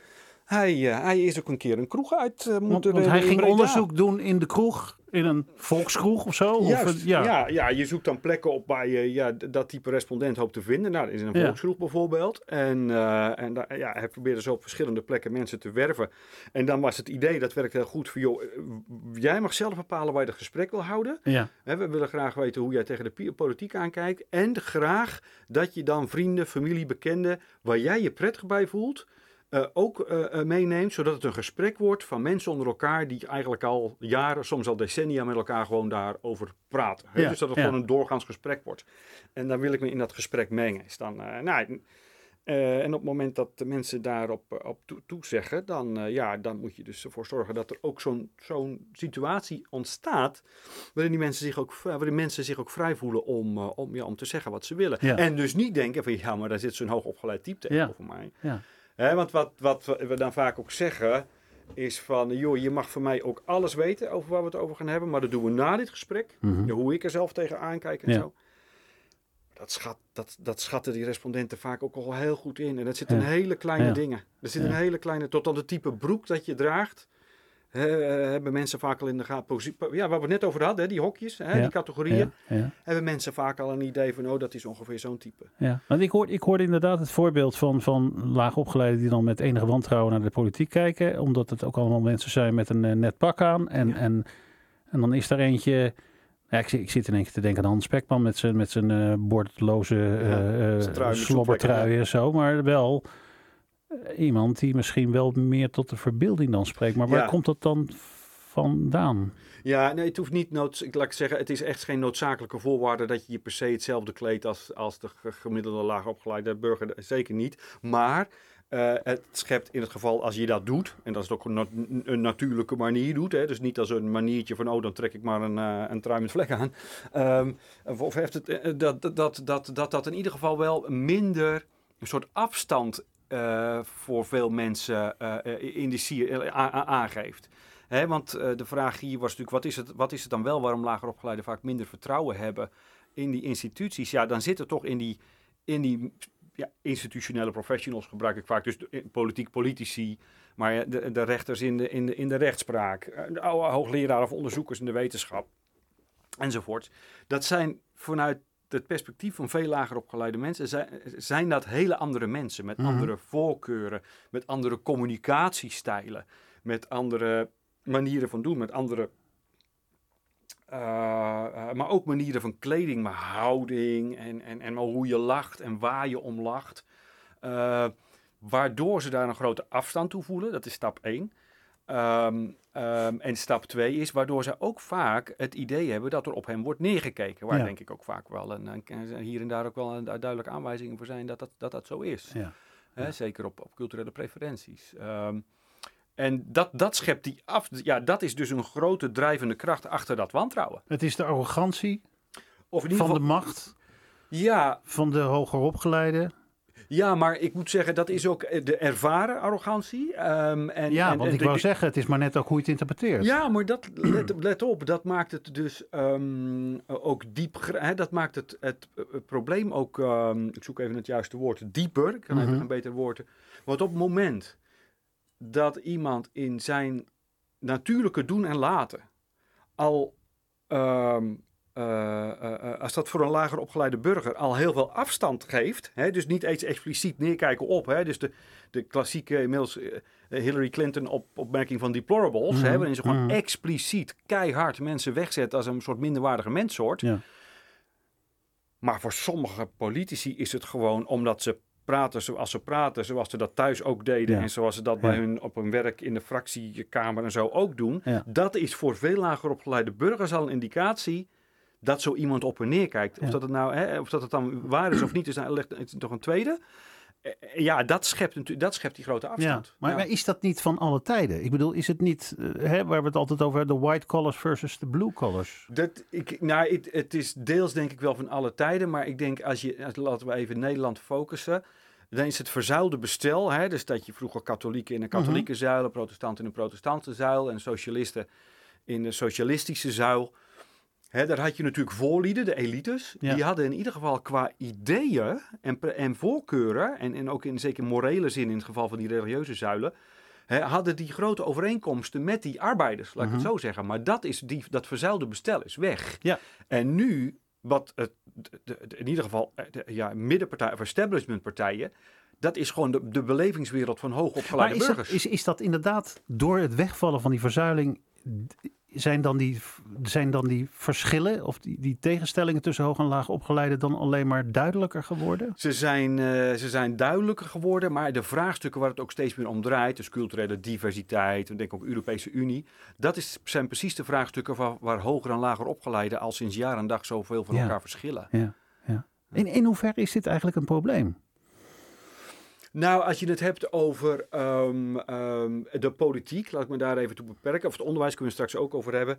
Hij, uh, hij is ook een keer een kroeg uit uh, moeten... Want, want hij ging onderzoek doen in de kroeg in een volkskroeg of zo? Juist, ja. ja. Ja, je zoekt dan plekken op waar je ja, dat type respondent hoopt te vinden. Nou, is een volkskroeg bijvoorbeeld. En, uh, en daar, ja, hij probeerde zo op verschillende plekken mensen te werven. En dan was het idee, dat werkt heel goed voor joh, eh, jij mag zelf bepalen waar je het gesprek wil houden. Ja. we willen graag weten hoe jij tegen de politiek aankijkt. En graag dat je dan vrienden, familie, bekenden, waar jij je prettig bij voelt uh, ook uh, meeneemt, zodat het een gesprek wordt van mensen onder elkaar die eigenlijk al jaren, soms al decennia met elkaar gewoon daarover praten. Ja, dus dat het gewoon een doorgaans gesprek wordt. En dan wil ik me in dat gesprek mengen. Is dan, uh, nou, en op het moment dat de mensen daarop op toezeggen, dan, ja, dan moet je dus ervoor zorgen dat er ook zo'n zo'n situatie ontstaat, waarin, die mensen zich ook, waarin mensen zich ook vrij voelen om, om, ja, om te zeggen wat ze willen. En dus niet denken van, ja, maar daar zit zo'n hoogopgeleid type tegenover mij. Ja want wat, wat we dan vaak ook zeggen, is van, joh, je mag van mij ook alles weten over waar we het over gaan hebben, maar dat doen we na dit gesprek. Mhm. Hoe ik er zelf tegen aankijk en zo. Dat, schat, dat, dat schatten die respondenten vaak ook al heel goed in. En dat zit in Ja. hele kleine Ja. dingen. Er zit een hele kleine, tot aan de type broek dat je draagt. Eh, hebben mensen vaak al in de gaten. Ja, waar we het net over hadden, hè, die hokjes, hè, Ja. die categorieën. Ja, ja. Hebben mensen vaak al een idee van, oh, dat is ongeveer zo'n type. Ja, want ik, hoor, ik hoorde inderdaad het voorbeeld van, van laagopgeleiden die dan met enige wantrouwen naar de politiek kijken. Omdat het ook allemaal mensen zijn met een eh, net pak aan. En, en, en dan is daar eentje. Ja, ik, ik zit in één keer te denken aan Hans Spekman met zijn, met zijn eh, bordloze slobbertrui en zo. Maar wel iemand die misschien wel meer tot de verbeelding dan spreekt. Maar waar Ja. komt dat dan vandaan? Ja, nee, het hoeft niet noods, ik laat ik zeggen, het is echt geen noodzakelijke voorwaarde dat je je per se hetzelfde kleedt als, als de ge- gemiddelde laag opgeleide burger. Zeker niet. Maar eh, het schept in het geval als je dat doet, en dat is ook een, nat- een natuurlijke manier doet, hè, dus niet als een maniertje van, oh, dan trek ik maar een, eh, een trui met vlek aan. Ehm, of heeft het, eh, dat, dat, dat, dat, dat dat in ieder geval wel minder een soort afstand eh, voor veel mensen eh, in de sier aangeeft. Hè, want de vraag hier was natuurlijk, wat is, het, wat is het dan wel waarom lager opgeleiden vaak minder vertrouwen hebben in die instituties? Ja, dan zit er toch in die, in die ja, institutionele professionals, gebruik ik vaak, dus politiek politici, maar de, rechters in de, in, de, in de rechtspraak, de oude hoogleraren of onderzoekers in de wetenschap, enzovoort. Dat zijn vanuit het perspectief van veel lager opgeleide mensen, zijn, zijn dat hele andere mensen met Mhm. andere voorkeuren, met andere communicatiestijlen, met andere manieren van doen, met andere. eh, eh, maar ook manieren van kleding, maar houding en, en, en hoe je lacht en waar je om lacht. Eh, waardoor ze daar een grote afstand toe voelen, dat is stap 1. Ehm, ehm, en stap 2 is waardoor ze ook vaak het idee hebben dat er op hen wordt neergekeken. Waar Ja. denk ik ook vaak wel een, een- hier en daar ook wel een duidelijke aanwijzingen voor zijn dat dat, dat, dat zo is. Ja. Zeker op, op culturele preferenties. Ehm, en dat, dat schept die af. Ja, dat is dus een grote drijvende kracht achter dat wantrouwen. Het is de arrogantie Of in ieder van de macht Ja, van de hoger opgeleide. Ja, maar ik moet zeggen, dat is ook eh, de ervaren arrogantie. Ehm, en, Ja, en, want en ik de- wou zeggen, het is maar net ook hoe je het interpreteert. Ja, maar dat, let, let op, dat maakt het dus ehm, ook diep. Hè, dat maakt het, het, eh, probleem ook, ehm, ik zoek even het juiste woord, dieper. Ik kan Mhm. even een beter woord. Want op het moment dat iemand in zijn natuurlijke doen en laten al. Eh, eh, eh, als dat voor een lager opgeleide burger al heel veel afstand geeft, hè, dus niet eens expliciet neerkijken op, hè, dus de, de klassieke inmiddels Hillary Clinton op, opmerking van deplorables, Mhm, hè, waarin ze gewoon mhm. expliciet keihard mensen wegzet als een soort minderwaardige menssoort. Ja. Maar voor sommige politici is het gewoon omdat ze praten zoals ze praten, zoals ze dat thuis ook deden Ja. en zoals ze dat bij hun op hun werk in de fractiekamer en zo ook doen. Dat is voor veel lager opgeleide burgers al een indicatie dat zo iemand op en neer kijkt. Of, Ja. dat, het nou, hè, of dat het dan waar is of niet, is, nou, ligt- is toch een tweede. Eh, Ja, dat schept, natuurlijk- dat schept die grote Ja, afstand. maar, Ja. maar is dat niet van alle tijden? Ik bedoel, is het niet, eh, hè, waar we het altijd over hebben, de white collars versus de blue collars? Dat, ik, nou, het, het is deels denk ik wel van alle tijden, maar ik denk als je, als- laten we even Nederland focussen, dan is het verzuilde bestel, hè, dus dat je vroeger katholieken in een katholieke Mhm. zuil, protestanten in een protestantse zuil en socialisten in de socialistische zuil. Daar had je natuurlijk voorlieden, de elites. Ja. Die hadden in ieder geval qua ideeën en, en voorkeuren, en, en ook in zeker morele zin in het geval van die religieuze zuilen, hadden die grote overeenkomsten met die arbeiders, laat ik Mhm. het zo zeggen. Maar dat, is die, dat verzuilde bestel is weg. Ja. En nu, wat het, de, in ieder geval eh, de, ja, middenpartijen of establishmentpartijen, dat is gewoon de, de belevingswereld van Maar hoogopgeleide dat, burgers. is, is dat inderdaad door het wegvallen van die verzuiling, zijn dan die, zijn dan die verschillen of die, die tegenstellingen tussen hoog en laag opgeleide dan alleen maar duidelijker geworden? Ze zijn, eh, ze zijn duidelijker geworden, maar de vraagstukken waar het ook steeds meer om draait, dus culturele diversiteit, en denk ook Europese Unie, dat is, zijn precies de vraagstukken waar, waar hoger en lager opgeleiden al sinds jaar en dag zoveel van Ja. elkaar verschillen. Ja, ja. In, in hoeverre is dit eigenlijk een probleem? Nou, als je het hebt over ehm, ehm, de politiek, laat ik me daar even toe beperken, of het onderwijs kunnen we straks ook over hebben.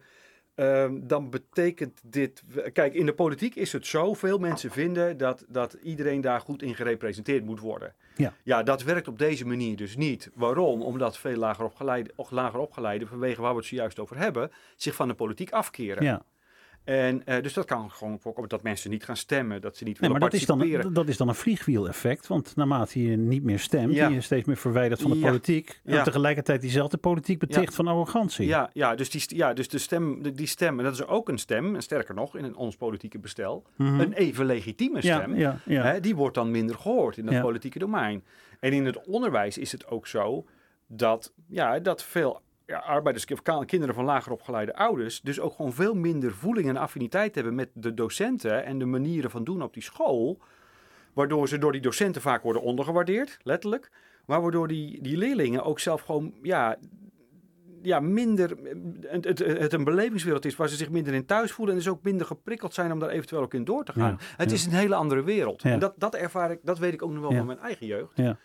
ehm, dan betekent dit. Kijk, in de politiek is het zo. Veel mensen vinden dat, dat iedereen daar goed in gerepresenteerd moet worden. Ja. ja, dat werkt op deze manier dus niet. Waarom? Omdat veel lager opgeleiden, lager opgeleiden vanwege waar we het zojuist over hebben, zich van de politiek afkeren. Ja, En eh, dus dat kan gewoon voorkomen dat mensen niet gaan stemmen, dat ze niet Nee, willen maar dat is, dan, participeren. dat is dan een vliegwiel-effect. Want naarmate je niet meer stemt, Ja. je steeds meer verwijderd van de Ja. politiek. En Ja. tegelijkertijd diezelfde politiek beticht van arrogantie. Ja, ja, dus die, ja, dus de stem, die stem, en dat is ook een stem, en sterker nog, in een- ons politieke bestel, Mhm. een even legitieme stem. Hè, die wordt dan minder gehoord in het politieke domein. En in het onderwijs is het ook zo dat, ja, dat veel ja, arbeiders, kinderen van lager opgeleide ouders, dus ook gewoon veel minder voeling en affiniteit hebben met de docenten en de manieren van doen op die school. Waardoor ze door die docenten vaak worden ondergewaardeerd, letterlijk. Maar waardoor die, die leerlingen ook zelf gewoon, ja, ja minder, het, het, het een belevingswereld is waar ze zich minder in thuis voelen en dus ook minder geprikkeld zijn om daar eventueel ook in door te gaan. Ja, het ja. is een hele andere wereld. Ja. En dat, dat ervaar ik, dat weet ik ook nog wel van mijn eigen jeugd. Ja.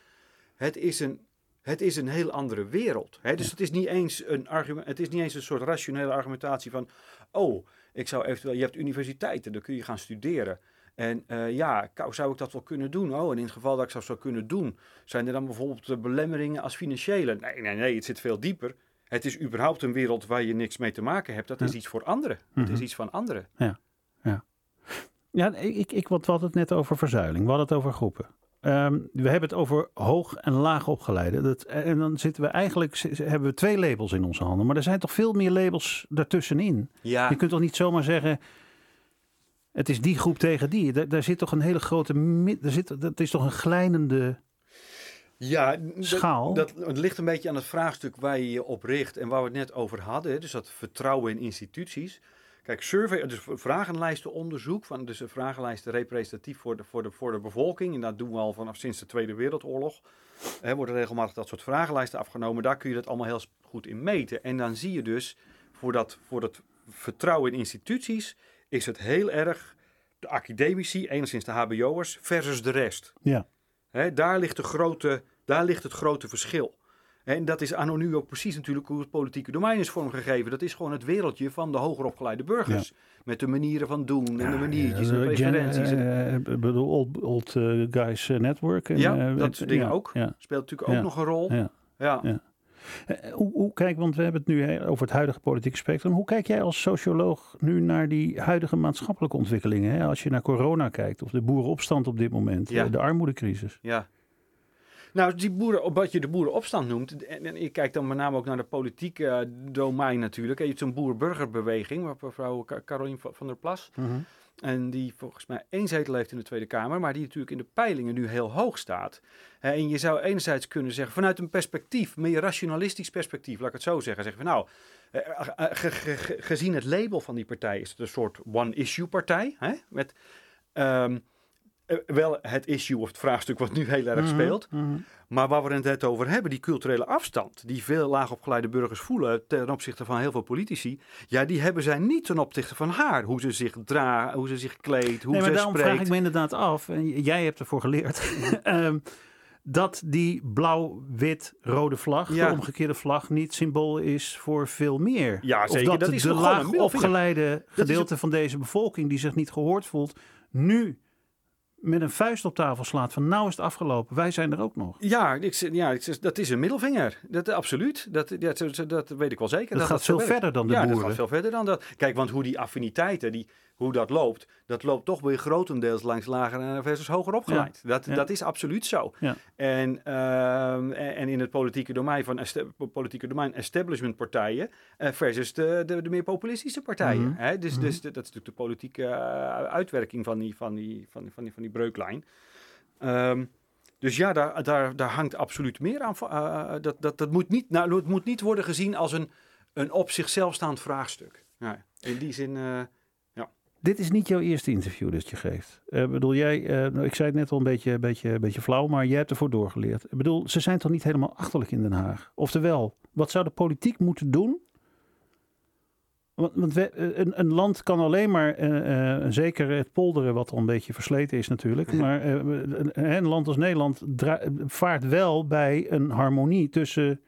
Het is een, het is een heel andere wereld. Hè? Dus het, is niet eens een argument, het is niet eens een soort rationele argumentatie van, oh, ik zou eventueel, je hebt universiteiten, dan kun je gaan studeren. En eh, ja, zou ik dat wel kunnen doen? Oh, en in het geval dat ik dat zou kunnen doen, zijn er dan bijvoorbeeld belemmeringen als financiële? Nee, nee, nee, het zit veel dieper. Het is überhaupt een wereld waar je niks mee te maken hebt. Dat is Ja. iets voor anderen. Het is Mhm. iets van anderen. Ja, ik, ik, wat we hadden het net over verzuiling. We hadden het over groepen. Ehm, we hebben het over hoog en laag opgeleide. Dat, en dan zitten we eigenlijk, hebben we twee labels in onze handen. Maar er zijn toch veel meer labels daartussenin. Ja, Je kunt toch niet zomaar zeggen, het is die groep tegen die. Daar, daar zit toch een hele grote, daar zit, dat is toch een glijdende ja schaal. Dat, het ligt een beetje aan het vraagstuk waar je je op richt en waar we het net over hadden. Dus dat vertrouwen in instituties. Kijk, survey, dus vragenlijstenonderzoek, van, dus een vragenlijsten representatief voor de, voor, de, voor de bevolking. En dat doen we al vanaf sinds de Tweede Wereldoorlog. Er worden regelmatig dat soort vragenlijsten afgenomen. Daar kun je dat allemaal heel goed in meten. En dan zie je dus, voor dat, voor dat vertrouwen in instituties, is het heel erg de academici, enigszins de hbo'ers, versus de rest. Ja. Hè, daar, ligt de grote, daar ligt het grote verschil. En dat is anno nu ook precies natuurlijk hoe het politieke domein is vormgegeven. Dat is gewoon het wereldje van de hoger opgeleide burgers. Met de manieren van doen en de maniertjes en de eh, gen- preferenties. En- eh, ik bedoel, Old, old eh, Guys eh, Network. En, Ja, eh, dat soort dingen ja, ook. Ja, speelt natuurlijk ook Ja. nog een rol. ja. Ja. Ja. Eh, Hoe, hoe, kijk, want we hebben het nu over het huidige politieke spectrum. Hoe kijk jij als socioloog nu naar die huidige maatschappelijke ontwikkelingen? Hè? Als je naar corona kijkt, of de boerenopstand op dit moment, Ja. eh, de armoedecrisis. Ja. Nou, die boeren, wat je de boerenopstand noemt, en, en ik kijk dan met name ook naar de politieke eh, domein natuurlijk. Je hebt zo'n boer-burgerbeweging, waar mevrouw Carolien van der Plas, en die volgens mij één zetel heeft in de Tweede Kamer, maar die natuurlijk in de peilingen nu heel hoog staat. En je zou enerzijds kunnen zeggen, vanuit een perspectief, meer rationalistisch perspectief, laat ik het zo zeggen, zeggen van nou, eh, eh, ge- ge- ge- gezien het label van die partij is het een soort one-issue partij, hè, met ehm, eh, wel het issue of het vraagstuk wat nu heel erg speelt. Mhm. Maar waar we het net over hebben, die culturele afstand, die veel laagopgeleide burgers voelen ten opzichte van heel veel politici, ja, die hebben zij niet ten opzichte van haar. Hoe ze zich draagt, hoe ze zich kleedt, hoe Nee, maar ze daarom spreekt. vraag ik me inderdaad af, en jij hebt ervoor geleerd, <laughs> ehm, dat die blauw-wit-rode vlag, Ja. de omgekeerde vlag, niet symbool is voor veel meer. Ja, of zeker. dat is de laag opgeleide gedeelte van deze bevolking die zich niet gehoord voelt, nu met een vuist op tafel slaat van nou is het afgelopen, wij zijn er ook nog. Ja, ik, ja ik dat is een middelvinger. Dat, absoluut. Dat, dat, dat, dat weet ik wel zeker. Dat, gaat zo veel werkt. verder dan de ja, dat gaat veel verder dan dat. Kijk, want hoe die affiniteiten, die, hoe dat loopt, dat loopt toch weer grotendeels langs lager versus hoger opgeleid. Dat, ja. dat is absoluut zo. Ja. En, ehm, en, en in het politieke domein van politieke domein establishmentpartijen eh, versus de, de, de meer populistische partijen. Mhm. Hè? Dus, Mhm. dus de- dat is natuurlijk de politieke eh, uitwerking van die, van die, van die, van die, van die breuklijn. Ehm, dus ja, daar, daar, daar hangt absoluut meer aan. eh, dat, dat, dat moet niet, nou, het moet niet worden gezien als een, een op zichzelf staand vraagstuk. Ja, in die zin, Dit is niet jouw eerste interview dat je geeft. Ik bedoel, jij, eh, nou, ik zei het net al een beetje, beetje, beetje flauw, maar jij hebt ervoor doorgeleerd. Ik bedoel, ze zijn toch niet helemaal achterlijk in Den Haag? Oftewel, wat zou de politiek moeten doen? Want, want we- eh, een, een land kan alleen maar, eh, zeker het polderen, wat al een beetje versleten is natuurlijk, maar een, een land als Nederland vaart wel bij een harmonie tussen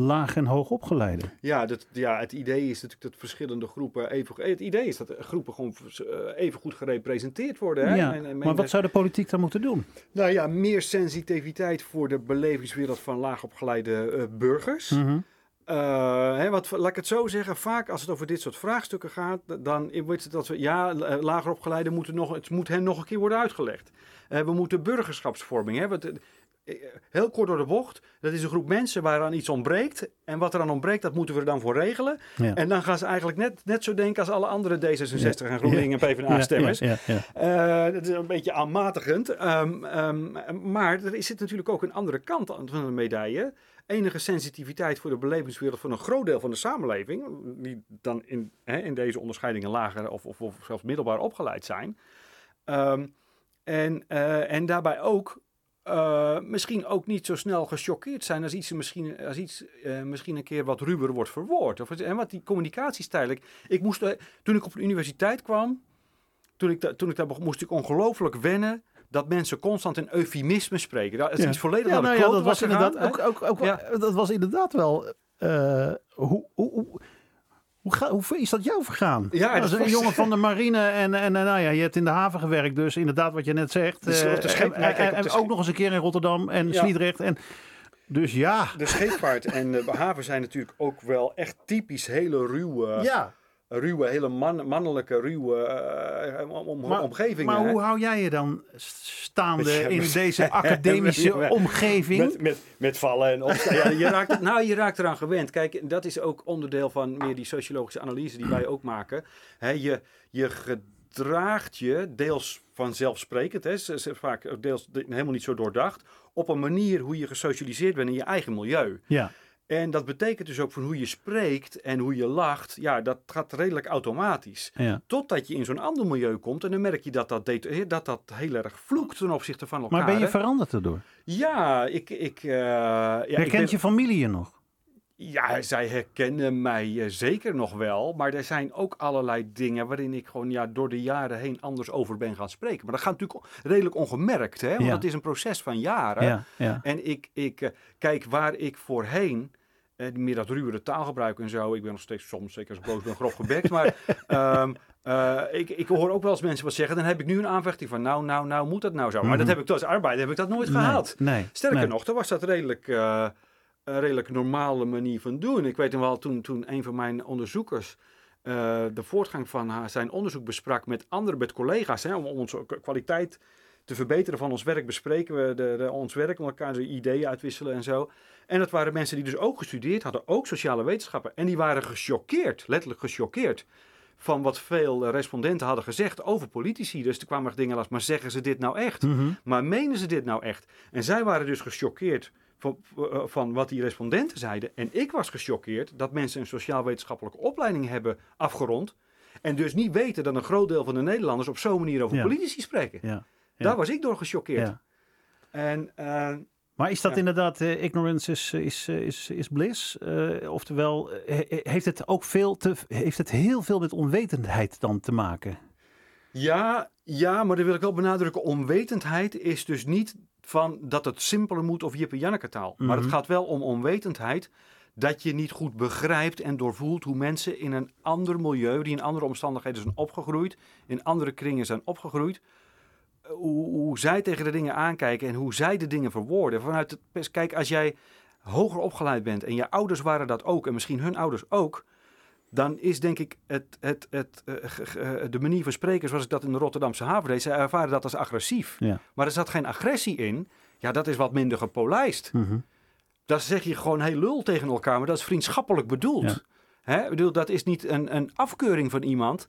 laag en hoog opgeleide. ja, dat, ja, het idee is natuurlijk dat verschillende groepen even... Het idee is dat groepen gewoon eh, even goed gerepresenteerd worden. Hè? Ja, En- en maar wat zou de politiek dan moeten doen? Nou ja, meer sensitiviteit voor de belevingswereld van laagopgeleide eh burgers. Mhm. eh, hè, wat, laat ik het zo zeggen, vaak als het over dit soort vraagstukken gaat, dan wordt het dat we, ja, eh, lager opgeleiden moeten nog, het moet hen nog een keer worden uitgelegd. Eh, we moeten burgerschapsvorming eh, Heel kort door de bocht, dat is een groep mensen waaraan iets ontbreekt. En wat er aan ontbreekt, dat moeten we er dan voor regelen. Ja. En dan gaan ze eigenlijk net, net zo denken als alle andere D66 en GroenLinks en PvdA-stemmers. Eh, dat is een beetje aanmatigend. Ehm, ehm, maar er zit natuurlijk ook een andere kant aan van de medaille. Enige sensitiviteit voor de belevingswereld van een groot deel van de samenleving. Die dan in, hè, in deze onderscheidingen lager of, of, of zelfs middelbaar opgeleid zijn. Ehm, en, eh, en daarbij ook eh, misschien ook niet zo snel gechoqueerd zijn als iets, misschien, als iets eh, misschien een keer wat ruwer wordt verwoord. Of, en wat die communicatiestijl. Ik, ik moest, eh, toen ik op de universiteit kwam, toen ik, da- toen ik daar begon, moest ik ongelooflijk wennen dat mensen constant in eufemisme spreken. Dat is Ja. iets volledig Ja, nou ja, dat was inderdaad ook, ook, ook, Ja. dat was inderdaad wel. hoe, hoe, hoe, hoe, ga- hoe is dat jou vergaan? Ja, dat een was- jongen van de marine en, en, en nou ja, je hebt in de haven gewerkt, dus inderdaad wat je net zegt. De scheep- en- ook nog eens een keer in Rotterdam en Ja. Sliedrecht. En, dus ja, De scheepvaart en de haven zijn natuurlijk ook wel echt typisch hele ruwe, ja. Ruwe hele man, mannelijke, ruwe eh, om, om- Maar- omgevingen. Maar hè? hoe hou jij je dan staande Ja, in deze <laughs> academische Met- omgeving? Met, met, met vallen en opstaan. Ja, je, raakt, nou, je raakt eraan gewend. Kijk, dat is ook onderdeel van meer die sociologische analyse die wij ook maken. Hè, je, je gedraagt je deels vanzelfsprekend, hè, vaak deels de- helemaal niet zo doordacht, op een manier hoe je gesocialiseerd bent in je eigen milieu. Ja, En dat betekent dus ook van hoe je spreekt en hoe je lacht, ja, dat gaat redelijk automatisch. ja. Totdat je in zo'n ander milieu komt en dan merk je dat dat, dat, dat heel erg vloekt ten opzichte van elkaar. Maar ben je veranderd erdoor? Ja, ik... ik eh, ja, ik Herkent ben- je familie je nog? Ja, zij herkennen mij eh, zeker nog wel. Maar er zijn ook allerlei dingen waarin ik gewoon ja, door de jaren heen anders over ben gaan spreken. Maar dat gaat natuurlijk redelijk ongemerkt, hè? Want Ja. dat is een proces van jaren. Ja, ja. En ik, ik eh, kijk waar ik voorheen, meer dat ruwere taalgebruik en zo. Ik ben nog steeds soms, zeker als ik boos ben, grof gebekt. Maar <laughs> ehm, eh, ik, ik hoor ook wel eens mensen wat zeggen. Dan heb ik nu een aanvechting van nou, nou, nou moet dat nou zo. Maar dat Mhm. heb ik als arbeider heb ik dat nooit gehaald. Nee, Sterker nee. nog, toen was dat redelijk, eh, een redelijk normale manier van doen. Ik weet nog wel, toen, toen een van mijn onderzoekers eh, de voortgang van haar, zijn onderzoek besprak met andere, met collega's, hè, om onze kwaliteit te verbeteren van ons werk, bespreken we de, de, ons werk met elkaar, zo ideeën uitwisselen en zo. En dat waren mensen die dus ook gestudeerd hadden, ook sociale wetenschappen. En die waren gechoqueerd, letterlijk gechoqueerd, van wat veel eh, respondenten hadden gezegd over politici. Dus er kwamen dingen als, maar zeggen ze dit nou echt? Mhm. Maar menen ze dit nou echt? En zij waren dus gechoqueerd van, eh, van wat die respondenten zeiden. En ik was gechoqueerd dat mensen een sociaal-wetenschappelijke opleiding hebben afgerond. En dus niet weten dat een groot deel van de Nederlanders op zo'n manier over Ja. politici spreken. Ja. Daar was ik door gechoqueerd. En eh, Maar is dat inderdaad, eh, ignorance is, is, eh, is, is bliss? Eh, oftewel, he- heeft het ook veel te, heeft het heel veel met onwetendheid dan te maken? ja, ja, maar dan wil ik wel benadrukken. Onwetendheid is dus niet van dat het simpeler moet of Jip en Janneke taal. Maar het Mhm. gaat wel om onwetendheid dat je niet goed begrijpt en doorvoelt hoe mensen in een ander milieu, die in andere omstandigheden zijn opgegroeid, in andere kringen zijn opgegroeid, hoe, hoe zij tegen de dingen aankijken en hoe zij de dingen verwoorden. Vanuit het, kijk, als jij hoger opgeleid bent en je ouders waren dat ook en misschien hun ouders ook, dan is denk ik het, het, het, eh, ge- de manier van spreken zoals ik dat in de Rotterdamse haven deed, zij ervaren dat als agressief. Ja. Maar er zat geen agressie in. Ja, dat is wat minder gepolijst. Mhm. Dan zeg je gewoon heel lul tegen elkaar, maar dat is vriendschappelijk bedoeld. Ja. Hè? Ik bedoel, dat is niet een, een afkeuring van iemand.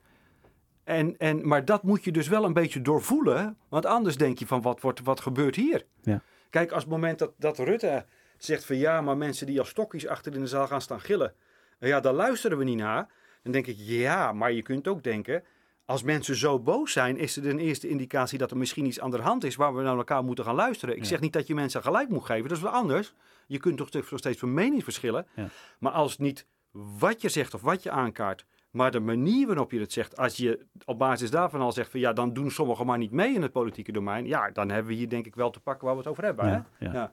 En, en, maar dat moet je dus wel een beetje doorvoelen. Want anders denk je van, wat, wordt, wat gebeurt hier? Ja. Kijk, als het moment dat, dat Rutte zegt van... ja, maar mensen die als stokjes achter in de zaal gaan staan gillen... ja, daar luisteren we niet naar. Dan denk ik, ja, maar je kunt ook denken... als mensen zo boos zijn, is het een eerste indicatie... dat er misschien iets aan de hand is waar we naar elkaar moeten gaan luisteren. Ik Ja. zeg niet dat je mensen gelijk moet geven, dat is wat anders. Je kunt toch nog steeds van mening verschillen. Ja. Maar als niet wat je zegt of wat je aankaart... Maar de manier waarop je het zegt, als je op basis daarvan al zegt van ja, dan doen sommigen maar niet mee in het politieke domein. Ja, dan hebben we hier denk ik wel te pakken waar we het over hebben. Ja, hè? ja. Ja.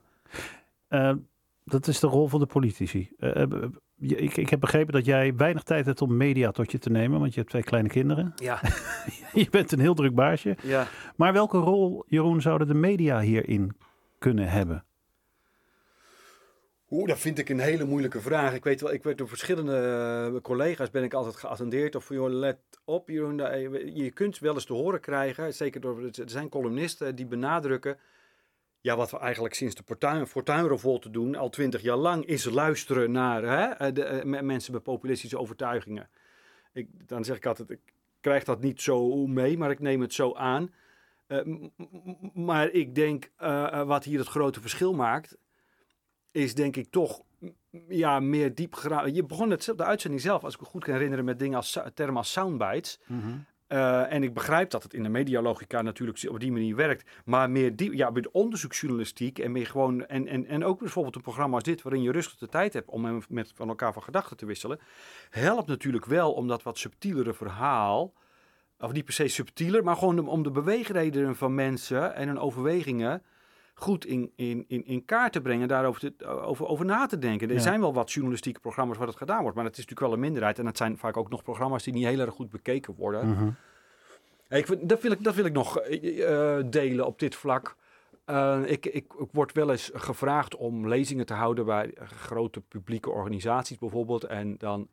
Eh, dat is de rol van de politici. Eh, eh, ik, ik heb begrepen dat jij weinig tijd hebt om media tot je te nemen, want je hebt twee kleine kinderen. Ja, <laughs> je bent een heel druk baasje. ja. Maar welke rol, Jeroen, zouden de media hierin kunnen hebben? Oeh, dat vind ik een hele moeilijke vraag. Ik weet wel, ik werd door verschillende eh, collega's ben ik altijd geattendeerd of joh, let op, Jeroen, eh, je kunt wel eens te horen krijgen, zeker door er zijn columnisten die benadrukken, ja, wat we eigenlijk sinds de Fortuin- Fortuynrevolte doen, al twintig jaar lang, is luisteren naar hè, eh, de, me- mensen met populistische overtuigingen. Ik, dan zeg ik altijd, ik krijg dat niet zo mee, maar ik neem het zo aan. Maar ik denk, wat hier het grote verschil maakt, is denk ik toch m- ja, meer diep Je begon het, de uitzending zelf, als ik me goed kan herinneren, met dingen als termen als soundbites. Eh, en ik begrijp dat het in de medialogica natuurlijk op die manier werkt. Maar meer diep, ja, met onderzoeksjournalistiek en meer gewoon. En, en, en ook bijvoorbeeld een programma als dit, waarin je rustig de tijd hebt om met van elkaar van gedachten te wisselen. Helpt natuurlijk wel om dat wat subtielere verhaal. Of niet per se subtieler, maar gewoon om- om de beweegredenen van mensen en hun overwegingen goed in, in, in, in kaart te brengen, daarover te, over, over na te denken. Er Ja. zijn wel wat journalistieke programma's waar dat gedaan wordt, maar het is natuurlijk wel een minderheid. En het zijn vaak ook nog programma's die niet heel erg goed bekeken worden. Mhm. Ik, vind- dat, wil ik, dat wil ik nog eh, eh, delen op dit vlak. Eh, ik, ik, ik word wel eens gevraagd om lezingen te houden bij grote publieke organisaties bijvoorbeeld. En dan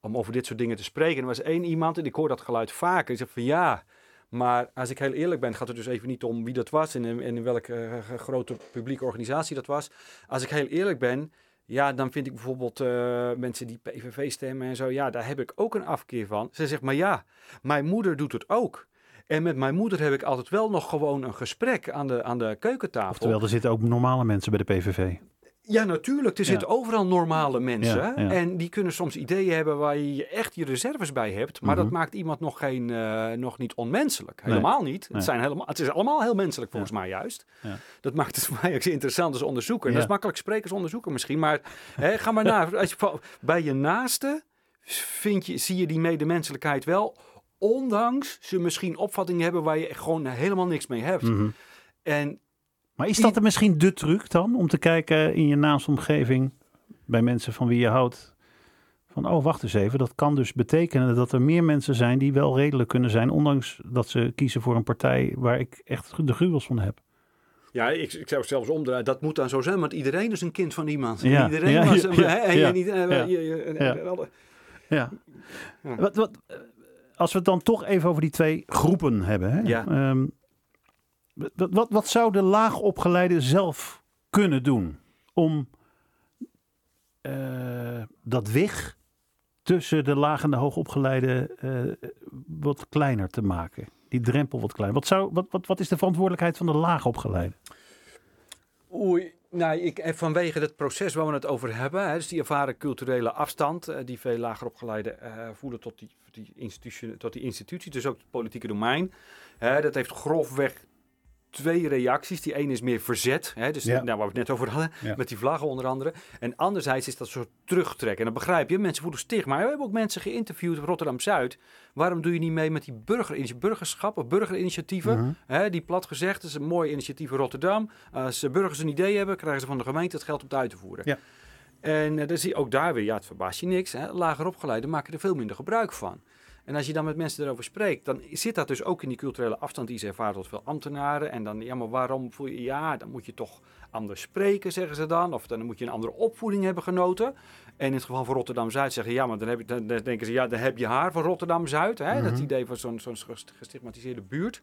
om over dit soort dingen te spreken. En er was één iemand, en ik hoor dat geluid vaker, die zegt van ja, maar als ik heel eerlijk ben, gaat het dus even niet om wie dat was en in, welke eh, grote publieke organisatie dat was. Als ik heel eerlijk ben, ja, dan vind ik bijvoorbeeld eh, mensen die PVV stemmen en zo, ja, daar heb ik ook een afkeer van. Ze zegt, maar ja, mijn moeder doet het ook. En met mijn moeder heb ik altijd wel nog gewoon een gesprek aan de, aan de keukentafel. Oftewel, er zitten ook normale mensen bij de PVV. Ja, natuurlijk. Er Ja. zitten overal normale mensen. Ja, ja. En die kunnen soms ideeën hebben waar je echt je reserves bij hebt. Maar dat Mhm. maakt iemand nog, geen, eh, nog niet onmenselijk. Helemaal niet. Nee. Het, zijn helemaal, het is allemaal heel menselijk volgens mij juist. Ja. Dat maakt het <laughs> voor mij ook interessant als onderzoeker. Dat is makkelijk spreken als onderzoeker misschien. Maar hè, ga maar na. <laughs> Als je, bij je naaste vind je, zie je die medemenselijkheid wel. Ondanks ze misschien opvattingen hebben waar je gewoon helemaal niks mee hebt. Mhm. En Maar is dat er misschien de truc dan? Om te kijken in je naaste omgeving, bij mensen van wie je houdt. Van, oh, wacht eens even. Dat kan dus betekenen dat er meer mensen zijn die wel redelijk kunnen zijn. Ondanks dat ze kiezen voor een partij waar ik echt de gruwels van heb. Ja, ik, ik zou het zelfs omdraaien. Dat moet dan zo zijn, want iedereen is een kind van iemand. Ja, Iedereen was... Ja. Wat, wat, eh, als we het dan toch even over die twee groepen hebben. Hè? Ja. Ehm, wat, wat, wat zou de laagopgeleide zelf kunnen doen om eh, dat weg tussen de laag en de hoogopgeleide eh, wat kleiner te maken? Die drempel wat kleiner. Wat, zou, wat, wat, wat is de verantwoordelijkheid van de laagopgeleide? Oei, nou, ik, eh, vanwege het proces waar we het over hebben, hè, dus die ervaren culturele afstand, die veel lager opgeleiden eh, voelen tot die, die institutie, tot die institutie, dus ook het politieke domein. Hè, dat heeft grofweg twee reacties. Die ene is meer verzet, hè, dus Ja. nou, waar we het net over hadden, Ja. met die vlaggen onder andere. En anderzijds is dat soort terugtrekken. En dat begrijp je, mensen voelen stigma. We hebben ook mensen geïnterviewd op Rotterdam-Zuid. Waarom doe je niet mee met die burger, burgerschap of burgerinitiatieven? Mhm. Hè, die plat gezegd, is een mooi initiatief in Rotterdam. Als de burgers een idee hebben, krijgen ze van de gemeente het geld om het uit te voeren. Ja. En eh, dan zie je ook daar weer, ja, het verbaast je niks. Hè, lager opgeleiden maken er veel minder gebruik van. En als je dan met mensen erover spreekt, dan zit dat dus ook in die culturele afstand die ze ervaren tot veel ambtenaren. En dan, ja, maar waarom voel je, ja, dan moet je toch anders spreken, zeggen ze dan. Of dan moet je een andere opvoeding hebben genoten. En in het geval van Rotterdam-Zuid zeggen, ja, maar dan, heb je, dan, denken ze, ja, dan heb je haar van Rotterdam-Zuid. hè, Dat Mhm. idee van zo'n zo'n gestigmatiseerde buurt.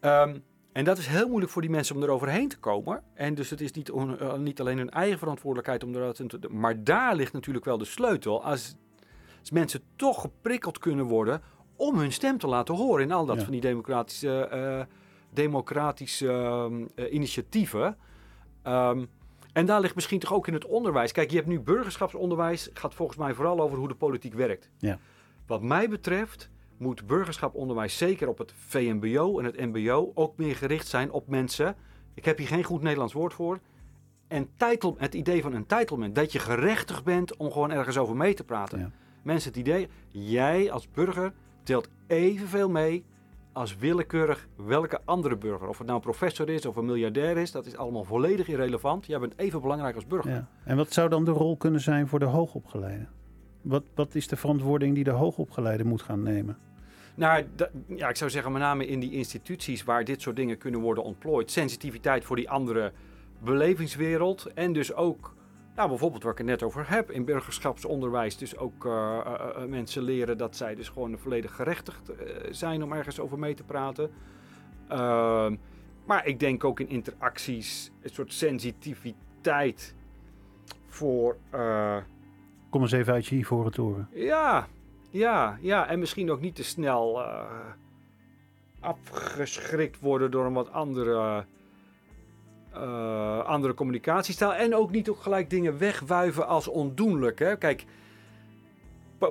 Ehm, en dat is heel moeilijk voor die mensen om eroverheen te komen. En dus het is niet, on- eh, niet alleen hun eigen verantwoordelijkheid om eruit te... Maar daar ligt natuurlijk wel de sleutel. Als mensen toch geprikkeld kunnen worden om hun stem te laten horen in al dat Ja. van die democratische, eh, democratische ehm, eh, initiatieven. Ehm, en daar ligt misschien toch ook in het onderwijs. Kijk, je hebt nu burgerschapsonderwijs. gaat volgens mij vooral over hoe de politiek werkt. Ja. Wat mij betreft moet burgerschaponderwijs zeker op het VMBO en het MBO ook meer gericht zijn op mensen. Ik heb hier geen goed Nederlands woord voor. Entitle, het idee van entitlement. Dat je gerechtigd bent om gewoon ergens over mee te praten. Ja. Mensen het idee, jij als burger telt evenveel mee als willekeurig welke andere burger. Of het nou een professor is of een miljardair is, dat is allemaal volledig irrelevant. Jij bent even belangrijk als burger. Ja. En wat zou dan de rol kunnen zijn voor de hoogopgeleide? Wat, wat is de verantwoording die de hoogopgeleide moet gaan nemen? Nou, ja, ik zou zeggen met name in die instituties waar dit soort dingen kunnen worden ontplooid. Sensitiviteit voor die andere belevingswereld en dus ook, nou bijvoorbeeld waar ik het net over heb, in burgerschapsonderwijs dus ook uh, uh, mensen leren dat zij dus gewoon volledig gerechtigd zijn om ergens over mee te praten. Ehm, maar ik denk ook in interacties, een soort sensitiviteit voor... Kom eens even uit je ivoren toren. Ja, ja, ja. En misschien ook niet te snel afgeschrikt worden door een wat andere, uh, andere communicatiestijl. En ook niet ook gelijk dingen wegwuiven als ondoenlijk. Hè? Kijk,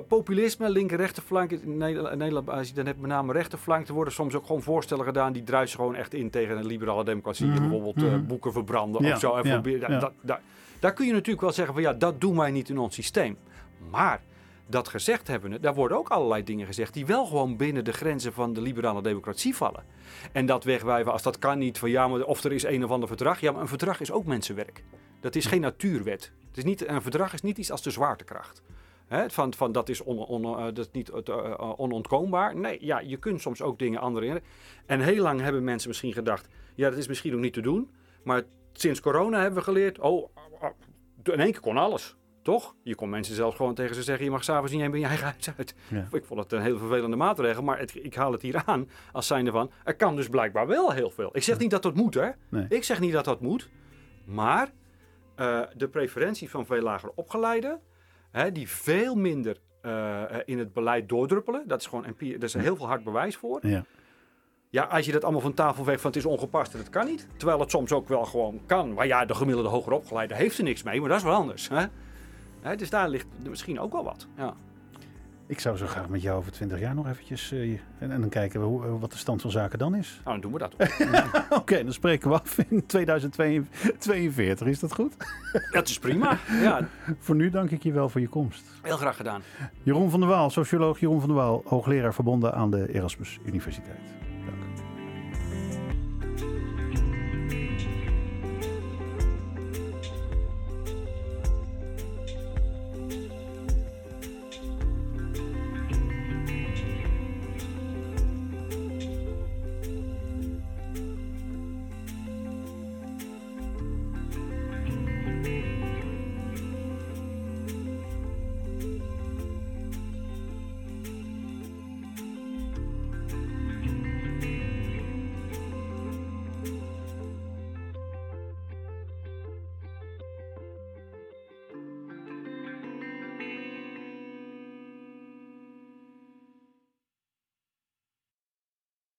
populisme, linker rechterflank. In Nederland, als je dan hebt met name rechterflank, er worden soms ook gewoon voorstellen gedaan die druisen gewoon echt in tegen een liberale democratie. Mhm, bijvoorbeeld uh, boeken verbranden ja, of zo. En ja, ja. daar kun je natuurlijk wel zeggen van ja, dat doen wij niet in ons systeem. Maar dat gezegd hebben, daar worden ook allerlei dingen gezegd die wel gewoon binnen de grenzen van de liberale democratie vallen. En dat wegwijven als dat kan niet van ja, maar of er is een of ander verdrag. Ja, maar een verdrag is ook mensenwerk. Dat is geen natuurwet. Het is niet, een verdrag is niet iets als de zwaartekracht. Van, van dat is, uh, dat niet uh, onontkoombaar. Nee, ja, je kunt soms ook dingen anderen. En heel lang hebben mensen misschien gedacht: ja, dat is misschien ook niet te doen. Maar sinds corona hebben we geleerd: oh, in één keer kon alles. Toch? Je kon mensen zelfs gewoon tegen ze zeggen: je mag s'avonds niet bij je eigen huis uit. Ik vond het een heel vervelende maatregel, maar het, ik haal het hier aan als zijnde van: er kan dus blijkbaar wel heel veel. Ik zeg niet dat dat moet, hè? Ik zeg niet dat dat moet, maar uh, de preferentie van veel lager opgeleiden, hè, die veel minder uh, in het beleid doordruppelen, dat is gewoon empirie, daar is heel veel hard bewijs voor. Ja. Ja, als je dat allemaal van tafel weg van het is ongepast en het kan niet. Terwijl het soms ook wel gewoon kan. Maar ja, de gemiddelde hoger opgeleide heeft er niks mee, maar dat is wel anders. Hè? Dus daar ligt misschien ook wel wat. Ja. Ik zou zo graag met jou over 20 jaar nog eventjes. Uh, en, en, dan kijken we hoe, eh, wat de stand van zaken dan is. Nou, dan doen we dat. <laughs> Oké, dan spreken we af in 2042. Is dat goed? dat is prima. Ja. voor nu dank ik je wel voor je komst. Heel graag gedaan. Jeroen van der Waal, socioloog Jeroen van der Waal, hoogleraar verbonden aan de Erasmus Universiteit.